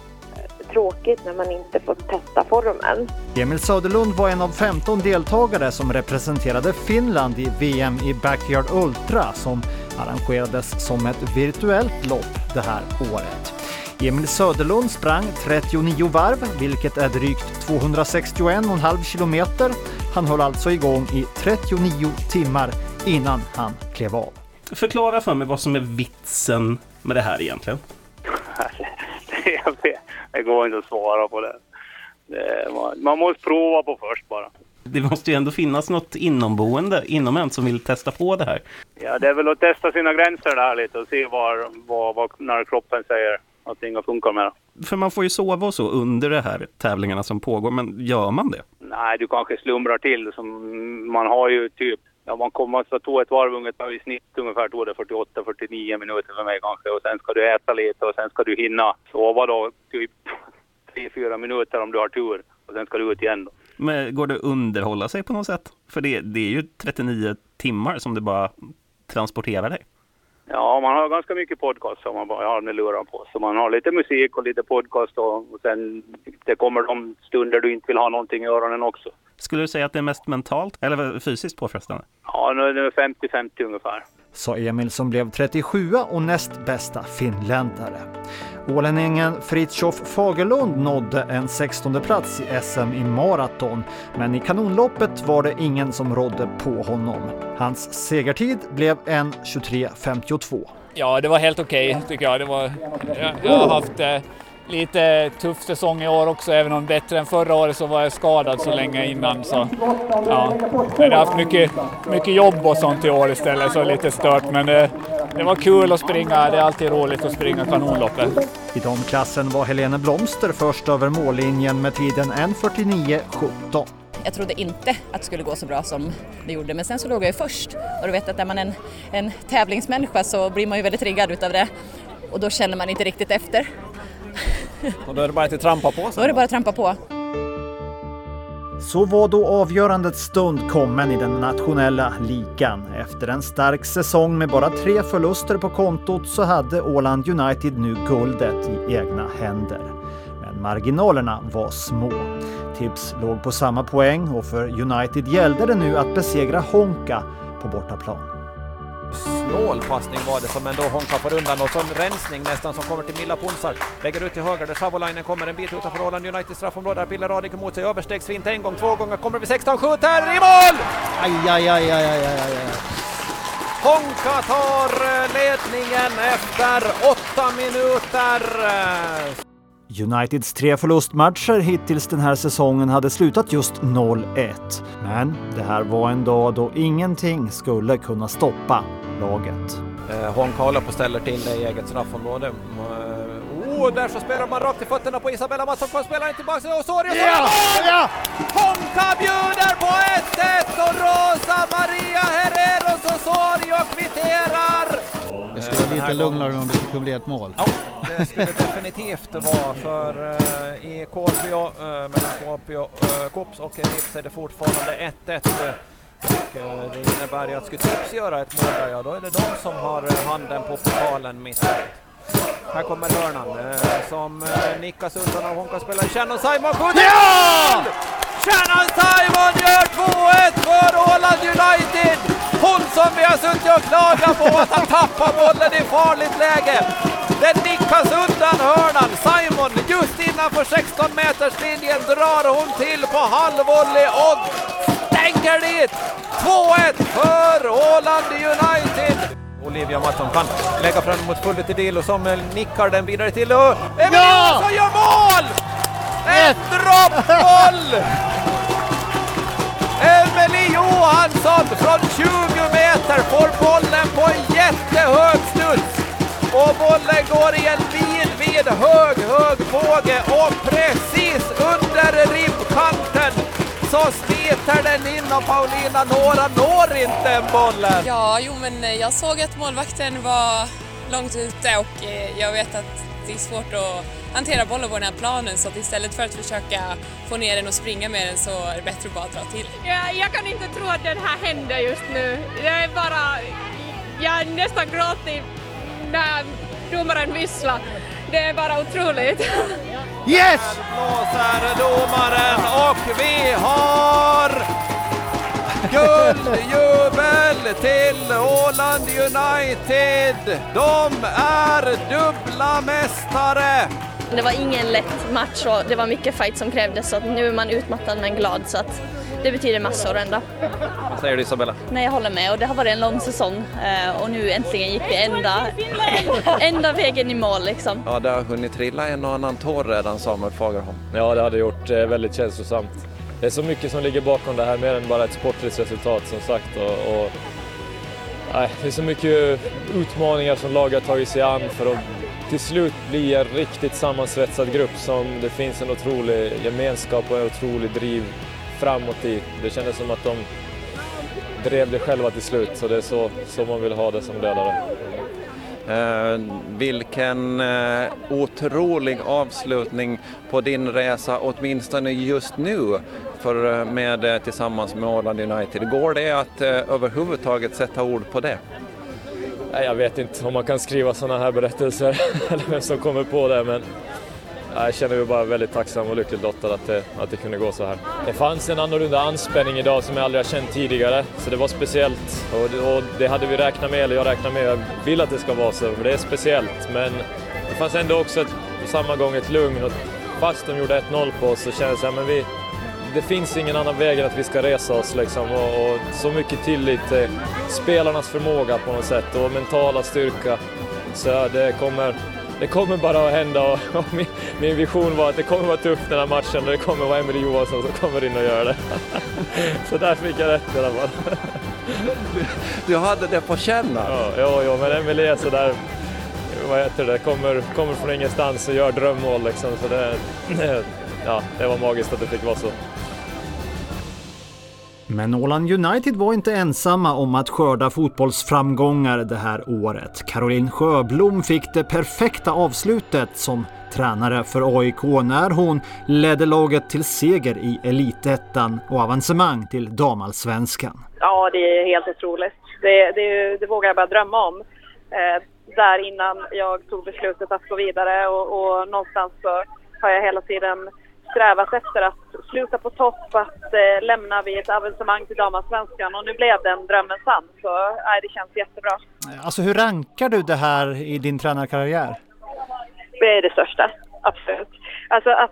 tråkigt när man inte får testa formen. Emil Söderlund var en av 15 deltagare som representerade Finland i VM i Backyard Ultra som arrangerades som ett virtuellt lopp det här året. Emil Söderlund sprang 39 varv, vilket är drygt 261,5 kilometer. Han höll alltså igång i 39 timmar innan han klev av. Förklara för mig vad som är vitsen med det här egentligen. Jag vet, det går inte att svara på det. det man, man måste prova på först bara. Det måste ju ändå finnas något inomboende inom en som vill testa på det här. Ja, det är väl att testa sina gränser där lite och se var, var, var när kroppen säger att inga funkar med det. För man får ju sova och så under de här tävlingarna som pågår, men gör man det? Nej, du kanske slumrar till. Som, man har ju typ, ja man kommer att ta ett varv ungefär i snitt ungefär tog det 48-49 minuter för mig kanske och sen ska du äta lite och sen ska du hinna sova då typ 3-4 minuter om du har tur och sen ska du ut igen då. Men går det att underhålla sig på något sätt? För det, det är ju 39 timmar som det bara transporterar dig. Ja, man har ganska mycket podcast som man bara har med lurar på. Så man har lite musik och lite podcast och, och sen det kommer de stunder du inte vill ha någonting i öronen också. Skulle du säga att det är mest mentalt eller fysiskt påfrestande? Ja, nu är det 50-50 ungefär. Sa Emil som blev 37 och näst bästa finländare. Ålänningen Fritjof Fagerlund nådde en 16 plats i SM i maraton, men i kanonloppet var det ingen som rådde på honom. Hans segertid blev en 23.52. Ja, det var helt okej okay, tycker jag. Det var, jag, jag har haft eh, lite tuff säsong i år också, även om bättre än förra året så var jag skadad så länge innan. Så, ja. Jag har haft mycket, mycket jobb och sånt i år istället, så lite stört. Men det, det var kul att springa. Det är alltid roligt att springa kanonloppet. I damklassen var Helene Blomster först över mållinjen med tiden 1.49.17. Jag trodde inte att det skulle gå så bra som det gjorde, men sen så låg jag ju först. Och du vet att är man en, en tävlingsmänniska så blir man ju väldigt triggad utav det. Och då känner man inte riktigt efter. Och då är det bara att trampa på? Då är det bara att trampa på. Så var då avgörandets stund kommen i den nationella ligan. Efter en stark säsong med bara tre förluster på kontot så hade Åland United nu guldet i egna händer. Men marginalerna var små. Tips låg på samma poäng och för United gällde det nu att besegra Honka på bortaplan. Snål passning var det som ändå Honka får undan och en rensning nästan som kommer till Milla Punsar. Lägger ut till höger där Savolainen kommer en bit utanför Åland United straffområde. Piller Radik emot sig, överstegsfint en gång, två gånger, kommer vi 16, skjuter i mål! Aj, aj, aj, aj, aj, aj, aj. Honka tar eh, ledningen efter åtta minuter. Uniteds tre förlustmatcher hittills den här säsongen hade slutat just 0-1. Men det här var en dag då ingenting skulle kunna stoppa laget. Eh, att ställa till det i eget straffområde. Oh, där så spelar man rakt i fötterna på Isabella Mattsson, får spela den tillbaka till Osorio yeah! yeah! Honka bjuder på 1-1 och Rosa Maria Herreros Osorio kvitterar! Det skulle vara lite lugnare om det skulle bli ett mål. Ja, det skulle definitivt vara för uh, i Kuopio, uh, mellan Kuopio, uh, Kops och Rips är det fortfarande 1-1. Och, uh, det innebär ju att skulle Tips göra ett mål där, ja då är det de som har handen på pokalen mitt här kommer hörnan eh, som eh, nickas undan av Honka spelar Shannon Simon skjuter ja! Shannon Simon gör 2-1 för Åland United! Hon som vi har suttit och klagat på att han tappar bollen i farligt läge. Den nickas undan hörnan. Simon just innanför 16 meters linjen drar hon till på halvvolley och stänker dit! 2-1 för Åland United! Olivia Mattsson kan lägga fram mot Fullet Dilo som nickar den vidare till och Emil ja! Johansson gör mål! Ett droppmål! Emelie Johansson från 20 meter får bollen på en jättehög studs och bollen går i en vid, vid hög, hög båge och precis under ribbkanten så smiter den in och Paulina Nora når inte bollen. Ja, jo men eh, jag såg att målvakten var långt ute och eh, jag vet att det är svårt att hantera bollen på den här planen så att istället för att försöka få ner den och springa med den så är det bättre att bara dra till. Ja, jag kan inte tro att det här händer just nu. Det är bara... Jag nästan gråtit när domaren visslar. Det är bara otroligt. Yes! Blåser domaren och vi har guldjubel till Åland United! De är dubbla mästare! Det var ingen lätt match och det var mycket fight som krävdes så att nu är man utmattad men glad så att det betyder massor ändå. Vad säger du Isabella? Nej, jag håller med och det har varit en lång säsong eh, och nu äntligen gick vi ända, ända vägen i mål liksom. Ja, det har hunnit trilla en och annan tår redan Samuel Fagerholm. Ja, det har det gjort. Är väldigt känslosamt. Det är så mycket som ligger bakom det här, mer än bara ett sportligt resultat som sagt. Och, och, nej, det är så mycket utmaningar som laget har tagit sig an för att till slut bli en riktigt sammansvetsad grupp som det finns en otrolig gemenskap och en otrolig driv framåt i. Det kändes som att de drev det själva till slut, så det är så, så man vill ha det som ledare. Eh, vilken eh, otrolig avslutning på din resa, åtminstone just nu, för, eh, med, eh, tillsammans med Åland United. Går det att eh, överhuvudtaget sätta ord på det? Nej, jag vet inte om man kan skriva sådana här berättelser, eller vem som kommer på det, men jag känner mig bara väldigt tacksam och lyckligt lottad att det, att det kunde gå så här. Det fanns en annorlunda anspänning idag som jag aldrig har känt tidigare, så det var speciellt. Och, och det hade vi räknat med, eller jag räknar med, jag vill att det ska vara så, för det är speciellt. Men det fanns ändå också ett, på samma gång ett lugn. Och fast de gjorde 1-0 på oss så kändes det att vi, det finns ingen annan väg än att vi ska resa oss liksom. Och, och så mycket tillit till spelarnas förmåga på något sätt och mentala styrka. Så det kommer, det kommer bara att hända och, och min, min, vision var att det kommer vara tufft den här matchen och det kommer vara Emelie Johansson som kommer in och gör det. Så där fick jag rätt i alla fall. Du hade det på känn? Ja, ja, ja, men Emelie är sådär, vad heter det, kommer, kommer från ingenstans och gör drömmål liksom. Så det, ja, det var magiskt att det fick vara så. Men Åland United var inte ensamma om att skörda fotbollsframgångar det här året. Caroline Sjöblom fick det perfekta avslutet som tränare för AIK när hon ledde laget till seger i Elitettan och avancemang till damallsvenskan. Ja, det är helt otroligt. Det, det, det vågar jag bara drömma om. Eh, där innan jag tog beslutet att gå vidare och, och någonstans så har jag hela tiden strävat efter att sluta på topp, att eh, lämna vid ett avancemang till damallsvenskan och nu blev den drömmen sann. Så nej, det känns jättebra. Alltså hur rankar du det här i din tränarkarriär? Det är det största, absolut. Alltså att,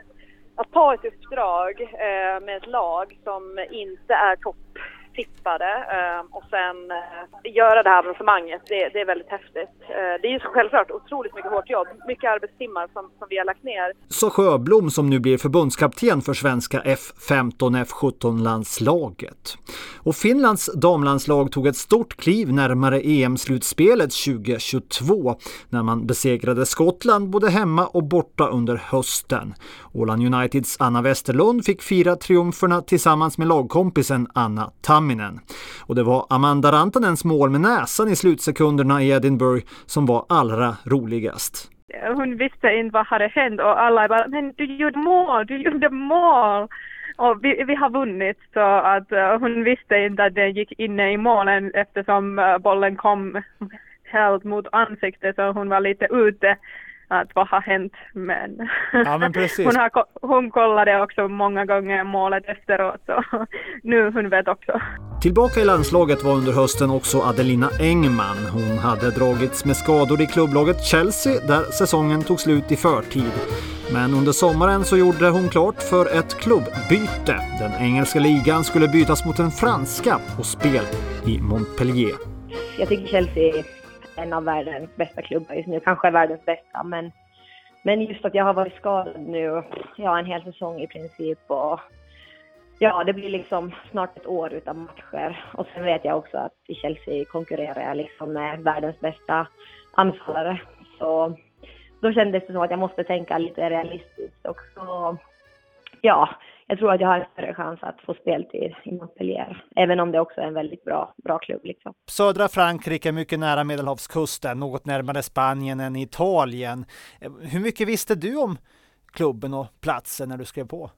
att ta ett uppdrag eh, med ett lag som inte är topptippade eh, och sen eh, göra det här avancemanget, det, det är väldigt häftigt. Eh, det är ju självklart otroligt mycket hårt jobb, mycket arbetstimmar som, som vi har lagt ner. Så Sjöblom som nu blir förbundskapten för svenska F15 F17-landslaget. Och Finlands damlandslag tog ett stort kliv närmare EM-slutspelet 2022 när man besegrade Skottland både hemma och borta under hösten. Åland Uniteds Anna Westerlund fick fira triumferna tillsammans med lagkompisen Anna Tamminen. Och det var Amanda Rantanens mål med näsan i slutsekunderna i Edinburgh som var allra roligast. Hon visste inte vad hade hänt och alla bara, men du gjorde mål, du gjorde mål! Och vi, vi har vunnit så att uh, hon visste inte att den gick inne i målen eftersom uh, bollen kom helt mot ansiktet så hon var lite ute att vad har hänt men, Ja, men hon, har, hon kollade också många gånger målet efteråt så nu hon vet också. Tillbaka i landslaget var under hösten också Adelina Engman. Hon hade dragits med skador i klubblaget Chelsea där säsongen tog slut i förtid. Men under sommaren så gjorde hon klart för ett klubbbyte. Den engelska ligan skulle bytas mot den franska och spel i Montpellier. Jag tycker Chelsea är en av världens bästa klubbar just nu, kanske världens bästa, men, men just att jag har varit skadad nu, ja en hel säsong i princip och ja, det blir liksom snart ett år utan matcher och sen vet jag också att i Chelsea konkurrerar jag liksom med världens bästa anfallare. Så då kändes det som att jag måste tänka lite realistiskt också. ja, jag tror att jag har en större chans att få speltid i Montpellier, även om det också är en väldigt bra, bra klubb liksom. Södra Frankrike, mycket nära Medelhavskusten, något närmare Spanien än Italien. Hur mycket visste du om klubben och platsen när du skrev på?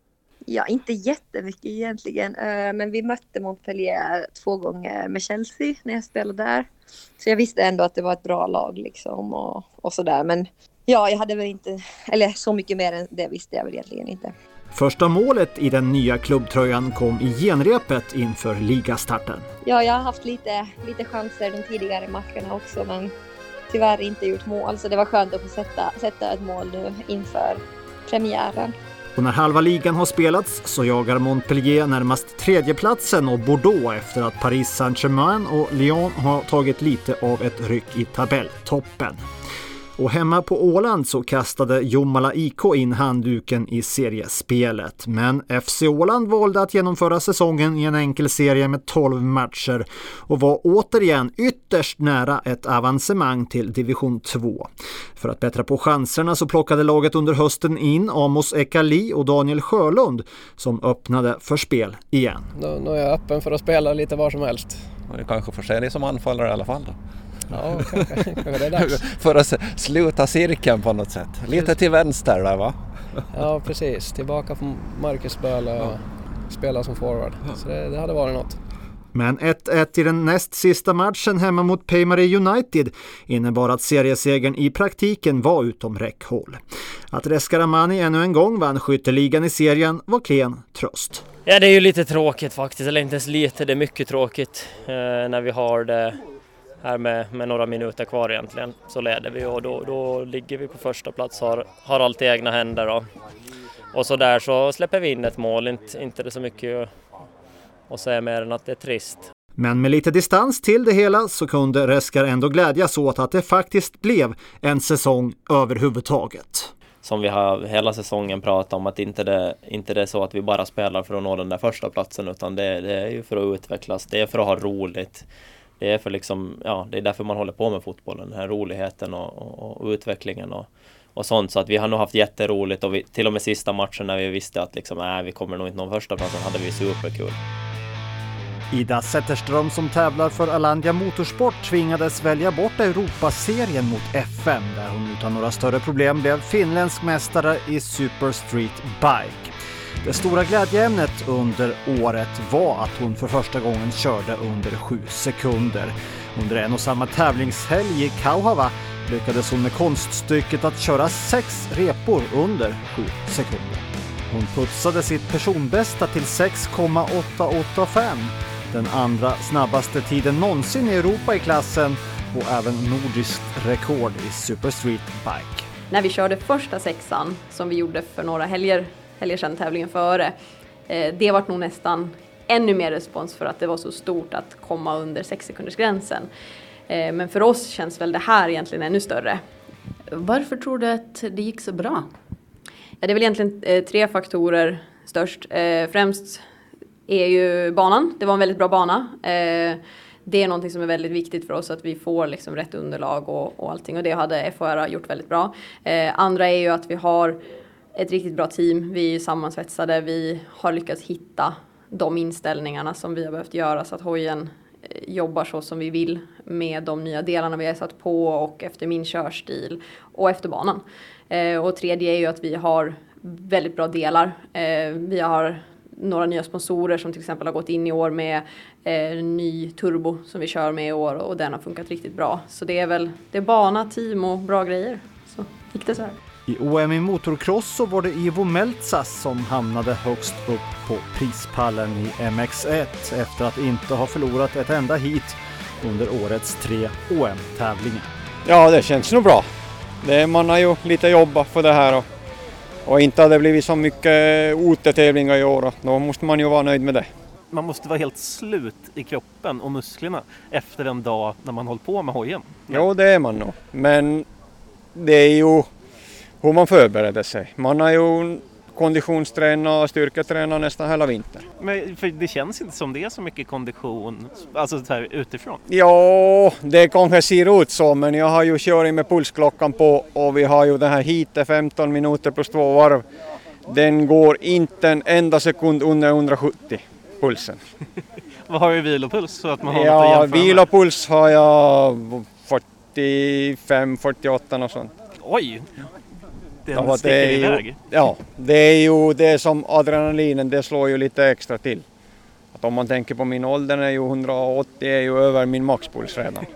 Ja, inte jättemycket egentligen, eh, men vi mötte Montpellier två gånger med Chelsea när jag spelade där. Så jag visste ändå att det var ett bra lag liksom och, och sådär. Men ja, jag hade väl inte, eller så mycket mer än det visste jag väl egentligen inte. Första målet i den nya klubbtröjan kom i genrepet inför ligastarten. Ja, jag har haft lite, lite chanser de tidigare matcherna också, men tyvärr inte gjort mål. Så det var skönt att få sätta, sätta ett mål nu inför premiären. Och när halva ligan har spelats så jagar Montpellier närmast tredjeplatsen och Bordeaux efter att Paris Saint-Germain och Lyon har tagit lite av ett ryck i tabelltoppen. Och hemma på Åland så kastade Jomala IK in handduken i seriespelet. Men FC Åland valde att genomföra säsongen i en enkel serie med 12 matcher och var återigen ytterst nära ett avancemang till division 2. För att bättra på chanserna så plockade laget under hösten in Amos Ekali och Daniel Sjölund som öppnade för spel igen. Nu, nu är jag öppen för att spela lite var som helst. Och det kanske får se dig som anfallare i alla fall då? Ja, kanske, kanske det är dags. För att sluta cirkeln på något sätt. Lite till vänster där va? Ja precis, tillbaka från Marcus Böhle och spela som forward. Så det, det hade varit något. Men 1-1 i den näst sista matchen hemma mot Peimari United innebar att seriesegern i praktiken var utom räckhåll. Att Reskaramani ännu en gång vann skytteligan i serien var klen tröst. Ja, det är ju lite tråkigt faktiskt, eller inte ens lite, det är mycket tråkigt eh, när vi har det här med, med några minuter kvar egentligen så leder vi och då, då ligger vi på första plats har, har allt i egna händer och, och så där så släpper vi in ett mål, inte, inte det så mycket att säga mer än att det är trist. Men med lite distans till det hela så kunde Reskar ändå glädjas åt att det faktiskt blev en säsong överhuvudtaget. Som vi har hela säsongen pratat om att inte det inte det är så att vi bara spelar för att nå den där första platsen utan det, det är ju för att utvecklas, det är för att ha roligt det är för liksom, ja, det är därför man håller på med fotbollen, den här roligheten och, och, och utvecklingen och, och sånt. Så att vi har nog haft jätteroligt och vi, till och med sista matchen när vi visste att liksom, äh, vi kommer nog inte nå första platsen hade vi superkul. Ida Zetterström som tävlar för Alandia Motorsport tvingades välja bort Europaserien mot FM där hon utan några större problem blev finländsk mästare i Super Street Bike. Det stora glädjeämnet under året var att hon för första gången körde under 7 sekunder. Under en och samma tävlingshelg i Kauhava lyckades hon med konststycket att köra sex repor under 7 sekunder. Hon putsade sitt personbästa till 6,885, den andra snabbaste tiden någonsin i Europa i klassen och även nordiskt rekord i Super Street Bike. När vi körde första sexan, som vi gjorde för några helger helger sedan tävlingen före. Eh, det var nog nästan ännu mer respons för att det var så stort att komma under 6 sekunders gränsen. Eh, men för oss känns väl det här egentligen ännu större. Varför tror du att det gick så bra? Ja, det är väl egentligen eh, tre faktorer störst. Främst är ju banan. Det var en väldigt bra bana. Det är någonting som är väldigt viktigt för oss att vi får liksom rätt underlag och, och allting och det hade FHR gjort väldigt bra. Andra är ju att vi har ett riktigt bra team. Vi är sammansvetsade. Vi har lyckats hitta de inställningarna som vi har behövt göra så att hojen eh, jobbar så som vi vill med de nya delarna vi har satt på och efter min körstil och efter banan. Eh, och tredje är ju att vi har väldigt bra delar. Eh, vi har några nya sponsorer som till exempel har gått in i år med eh, ny turbo som vi kör med i år och den har funkat riktigt bra. Så det är väl det är bana, team och bra grejer. Så gick det så här. I OM i motocross så var det Ivo Meltzas som hamnade högst upp på prispallen i MX1 efter att inte ha förlorat ett enda hit under årets tre OM-tävlingar. Ja, det känns nog bra. Det, man har ju lite jobbat för det här och, och inte har det blivit så mycket OT-tävlingar i år. Då måste man ju vara nöjd med det. Man måste vara helt slut i kroppen och musklerna efter en dag när man håller på med hojen. Jo, det är man nog. Men det är ju hur man förbereder sig. Man har ju konditionstränat och styrketränat nästan hela vintern. Men för det känns inte som det är så mycket kondition, alltså så här utifrån? Ja, det kanske ser ut så, men jag har ju kört med pulsklockan på och vi har ju den här heatet 15 minuter plus två varv. Den går inte en enda sekund under 170, pulsen. Vad har du i vilopuls? Så att man har ja, vilopuls har jag 45, 48 och sånt. Oj! Den att sticker det är ju, iväg. Ja, det är ju det som adrenalinen, det slår ju lite extra till. Att om man tänker på min ålder är ju 180 är ju över min maxpuls redan.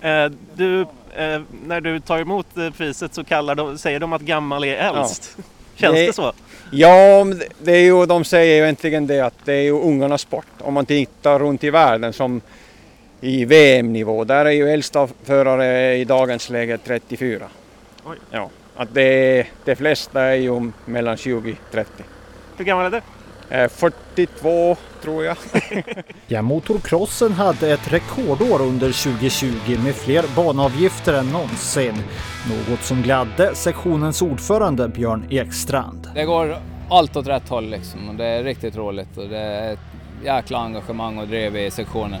Eh, du, eh, när du tar emot eh, priset så kallar de, säger de att gammal är äldst. Känns det, så? Ja, det- det är ju, de säger ju egentligen det att det är ju ungarnas sport. Om man tittar runt i världen som i VM-nivå, där är ju äldsta förare i dagens läge 34. Oj. Ja, att det, de flesta är ju mellan 20 och 30. Hur gammal är du? Eh, 42 tror jag. Ja, motocrossen hade ett rekordår under 2020 med fler banavgifter än någonsin. Något som gladde sektionens ordförande Björn Ekstrand. Det går allt åt rätt håll liksom och det är riktigt roligt och det är ett jäkla engagemang och drev i sektionen.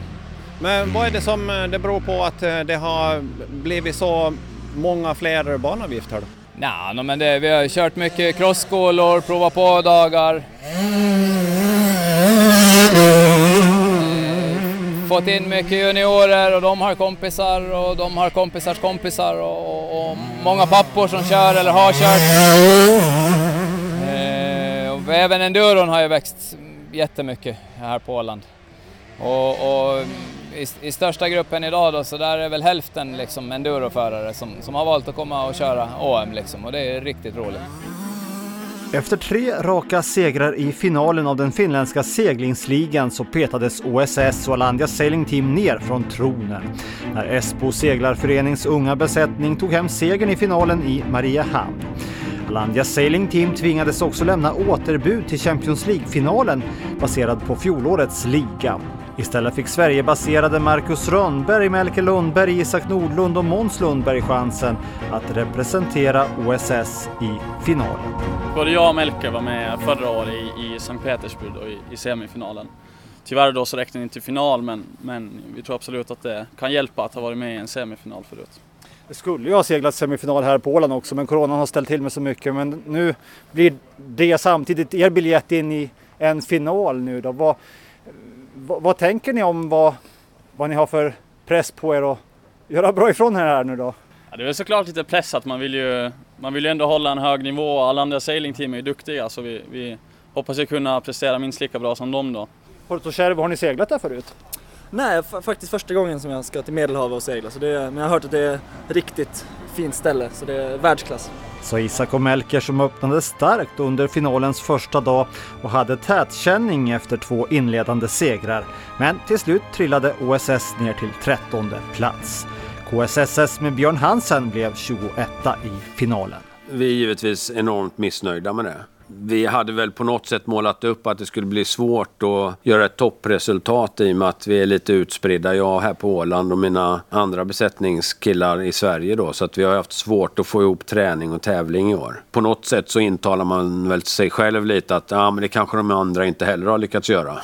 Men vad är det som eh, det beror på att eh, det har blivit så många fler banavgifter? Då? Nja, no, men det, vi har kört mycket crossskolor, prova på dagar. Mm. Fått in mycket juniorer och de har kompisar och de har kompisars kompisar och, och, och många pappor som kör eller har kört. Eh, och även enduron har ju växt jättemycket här på Åland. Och, och i, i största gruppen idag då, så där är väl hälften liksom enduroförare som, som har valt att komma och köra AM, liksom och det är riktigt roligt. Efter tre raka segrar i finalen av den finländska seglingsligan så petades OSS och Alandia Sailing Team ner från tronen. När Esbo seglarförenings unga besättning tog hem segern i finalen i Mariehamn. Alandia Sailing Team tvingades också lämna återbud till Champions League-finalen baserad på fjolårets liga. Istället fick Sverigebaserade Marcus Rönnberg, Melker Lundberg, Isak Nordlund och Måns Lundberg chansen att representera OSS i finalen. Både jag och Melker var med förra året i, i Sankt Petersburg då, i, i semifinalen. Tyvärr då så räckte det inte till final men, men vi tror absolut att det kan hjälpa att ha varit med i en semifinal förut. Det skulle ju ha seglat semifinal här på Åland också men coronan har ställt till med så mycket. Men nu blir det samtidigt er biljett in i en final nu då. Vad, vad, tänker ni om vad, vad ni har för press på er att göra bra ifrån er här nu då? Ja, det är väl såklart lite pressat, man vill ju, man vill ju ändå hålla en hög nivå. Alla andra sailing team är ju duktiga så vi, vi hoppas ju kunna prestera minst lika bra som dem då. Porto Cervo, har ni seglat där förut? Nej, faktiskt första gången som jag ska till Medelhavet och segla. Så det, men jag har hört att det är ett riktigt fint ställe, så det är världsklass. Så Isak och Melker som öppnade starkt under finalens första dag och hade tätkänning efter två inledande segrar. Men till slut trillade OSS ner till 13 plats. KSSS med Björn Hansen blev 21 i finalen. Vi är givetvis enormt missnöjda med det. Vi hade väl på något sätt målat upp att det skulle bli svårt att göra ett toppresultat i och med att vi är lite utspridda. Jag här på Åland och mina andra besättningskillar i Sverige då. Så att vi har haft svårt att få ihop träning och tävling i år. På något sätt så intalar man väl sig själv lite att ja, men det kanske de andra inte heller har lyckats göra.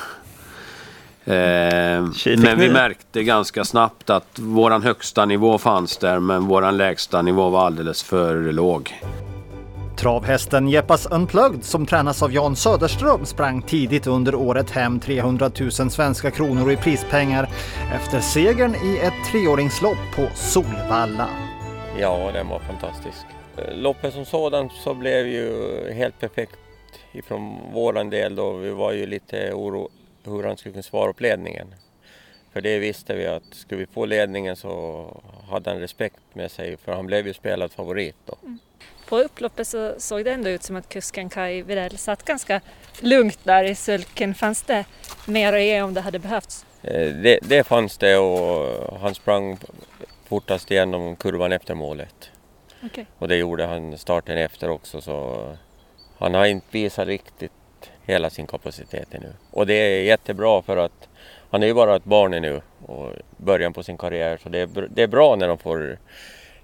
Eh, men vi märkte ganska snabbt att våran högsta nivå fanns där men våran lägsta nivå var alldeles för låg. Travhästen Jeppas Unplugged som tränas av Jan Söderström sprang tidigt under året hem 300 000 svenska kronor i prispengar efter segern i ett treåringslopp på Solvalla. Ja, den var fantastisk. Loppet som sådant så blev ju helt perfekt ifrån våran del då. Vi var ju lite oro hur han skulle kunna svara upp ledningen. För det visste vi att skulle vi få ledningen så hade han respekt med sig för han blev ju spelad favorit då. På upploppet så såg det ändå ut som att kusken Kai Videll satt ganska lugnt där i sulken. Fanns det mer att ge om det hade behövts? Eh, Det, det fanns det och han sprang fortast igenom kurvan efter målet. Okej. Och det gjorde han starten efter också så han har inte visat riktigt hela sin kapacitet nu. Och det är jättebra för att han är ju bara ett barn nu och början på sin karriär så det är, det är bra när de får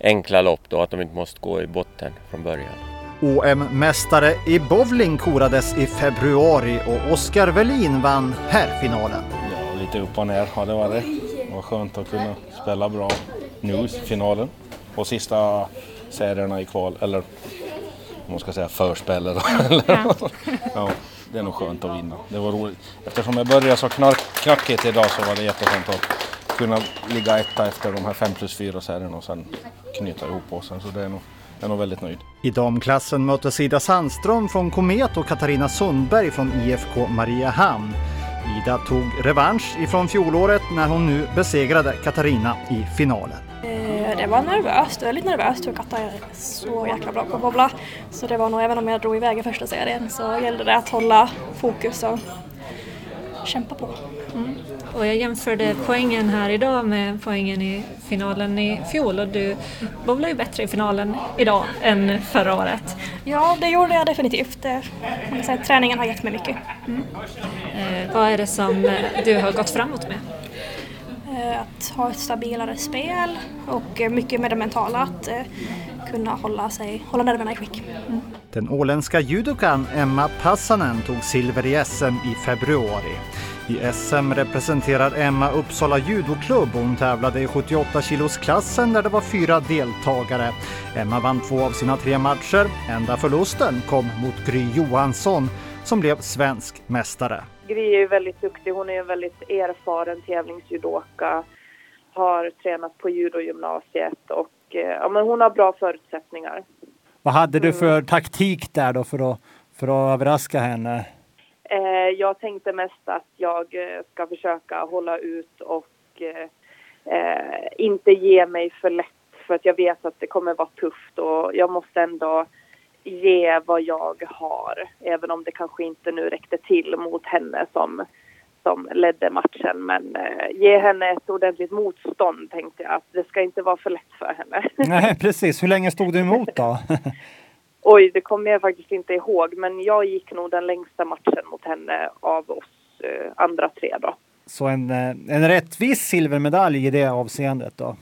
enkla lopp då att de inte måste gå i botten från början. OM-mästare i bowling korades i februari och Oskar Welin vann herrfinalen. Ja, lite upp och ner har det varit. Det var skönt att kunna spela bra nu i finalen. Och sista serierna i kval, eller om man ska säga förspelet. eller- ja, det är nog skönt att vinna. Det var roligt. Eftersom jag började så knack, knackigt idag så var det jätteskönt att kunna ligga etta efter de här 5 plus 4 serierna och sen knyta ihop oss. Så det är nog är nog väldigt nöjd. I damklassen möttes Ida Sandström från Komet och Katarina Sundberg från IFK Mariehamn. Ida tog revansch ifrån fjolåret när hon nu besegrade Katarina i finalen. Eh, Det var nervöst, väldigt nervöst för Katta är så jäkla bra på att bobbla. Så det var nog, även om jag drog iväg i första serien, så gällde det att hålla fokus och kämpa på. Mm. Och jag jämförde poängen här idag med poängen i finalen i fjol och du bowlar ju bättre i finalen idag än förra året. Ja, det gjorde jag definitivt. Det- man kan säga att Träningen har gett mig mycket. Mm. Eh, vad är det som du har gått framåt med? Eh, Att ha ett stabilare spel och mycket med det mentala, att eh, kunna hålla, sig, hålla nerverna i skick. Mm. Den åländska judokan Emma Passanen tog silver i SM i februari. I SM representerar Emma Uppsala judoklubb och hon tävlade i 78 kilosklassen där det var fyra deltagare. Emma vann två av sina tre matcher. Enda förlusten kom mot Gry Johansson som blev svensk mästare. Gry är ju väldigt duktig. Hon är en väldigt erfaren tävlingsjudoka. Har tränat på judogymnasiet och eh, ja, men hon har bra förutsättningar. Vad hade du för taktik där då för att, för att överraska henne? Eh, jag tänkte mest att jag eh, ska försöka hålla ut och eh, inte ge mig för lätt för att jag vet att det kommer vara tufft och jag måste ändå ge vad jag har även om det kanske inte nu räckte till mot henne som, som ledde matchen men ge henne ett ordentligt motstånd tänkte jag att det ska inte vara för lätt för henne. Nej, precis. Hur länge stod du emot då? Oj, det kommer jag faktiskt inte ihåg men jag gick nog den längsta matchen mot henne av oss eh, andra tre då. Så en, eh, en rättvis silvermedalj i det avseendet då?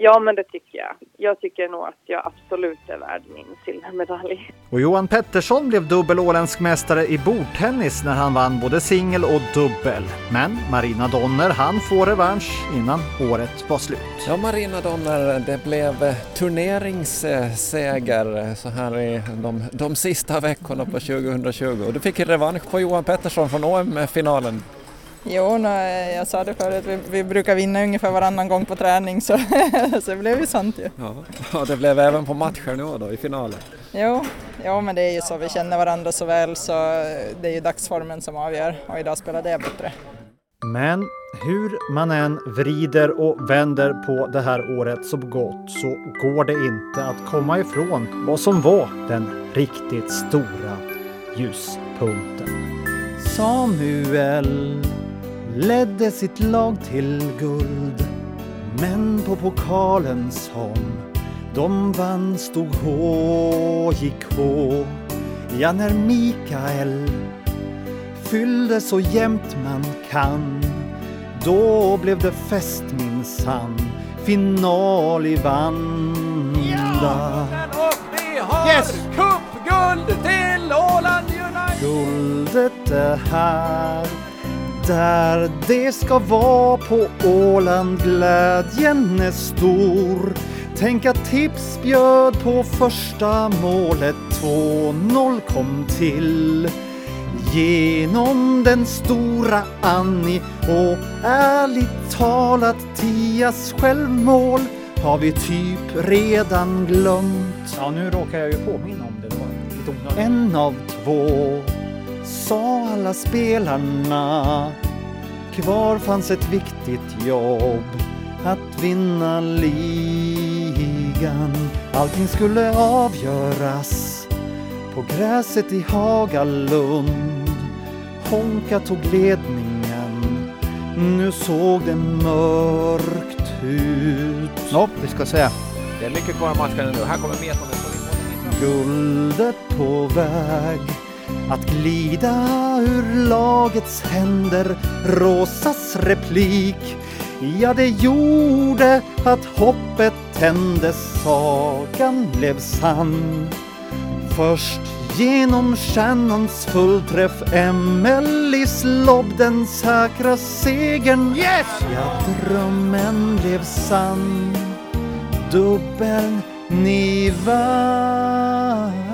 Ja, men det tycker jag. Jag tycker nog att jag absolut är värd min silvermedalj. Och Johan Pettersson blev dubbel åländsk mästare i bordtennis när han vann både singel och dubbel. Men Marina Donner han får revansch innan året var slut. Ja, Marina Donner, det blev turneringsseger eh, så här i de, de sista veckorna på 2020. Och du fick en revansch på Johan Pettersson från OM-finalen. Jo, nej, jag sa det förut, vi, vi brukar vinna ungefär varannan gång på träning så, så det blev ju sant ju. Ja, och det blev även på matcher nu då i finalen. Jo, jo, men det är ju så, vi känner varandra så väl så det är ju dagsformen som avgör och idag spelade jag bättre. Men hur man än vrider och vänder på det här året som gått så går det inte att komma ifrån vad som var den riktigt stora ljuspunkten. Samuel ledde sitt lag till guld men på pokalens holm de vann stod H, gick H. Ja, när Mikael fyllde så jämnt man kan då blev det fest minsann Final i Vanda Och vi har yes. cupguld till Åland United! Guldet är här där det ska vara på Åland glädjen är stor Tänk att tips bjöd på första målet 2-0 kom till Genom den stora Annie och ärligt talat Tias självmål har vi typ redan glömt. Ja, nu råkar jag ju påminna om det. Onödigt. En av två sa alla spelarna. Kvar fanns ett viktigt jobb att vinna ligan. Allting skulle avgöras på gräset i Hagalund. Honka tog ledningen. Nu såg det mörkt ut. Nå, vi ska se. Det är mycket kvar av matchen nu. Här kommer metandet. Guldet på väg att glida ur lagets händer. Rosas replik, ja det gjorde att hoppet tändes. Sagan blev sann. Först genom Shannons fullträff Emelies lobb den säkra segern. Yes! Ja, drömmen blev sann. Dubbeln ni vann.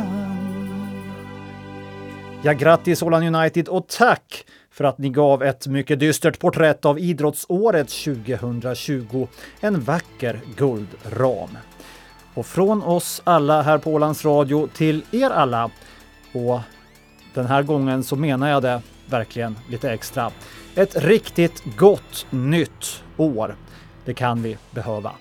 Ja, grattis Åland United och tack för att ni gav ett mycket dystert porträtt av idrottsåret 2020. En vacker guldram. Och från oss alla här på Ålands Radio till er alla. Och den här gången så menar jag det verkligen lite extra. Ett riktigt gott nytt år. Det kan vi behöva.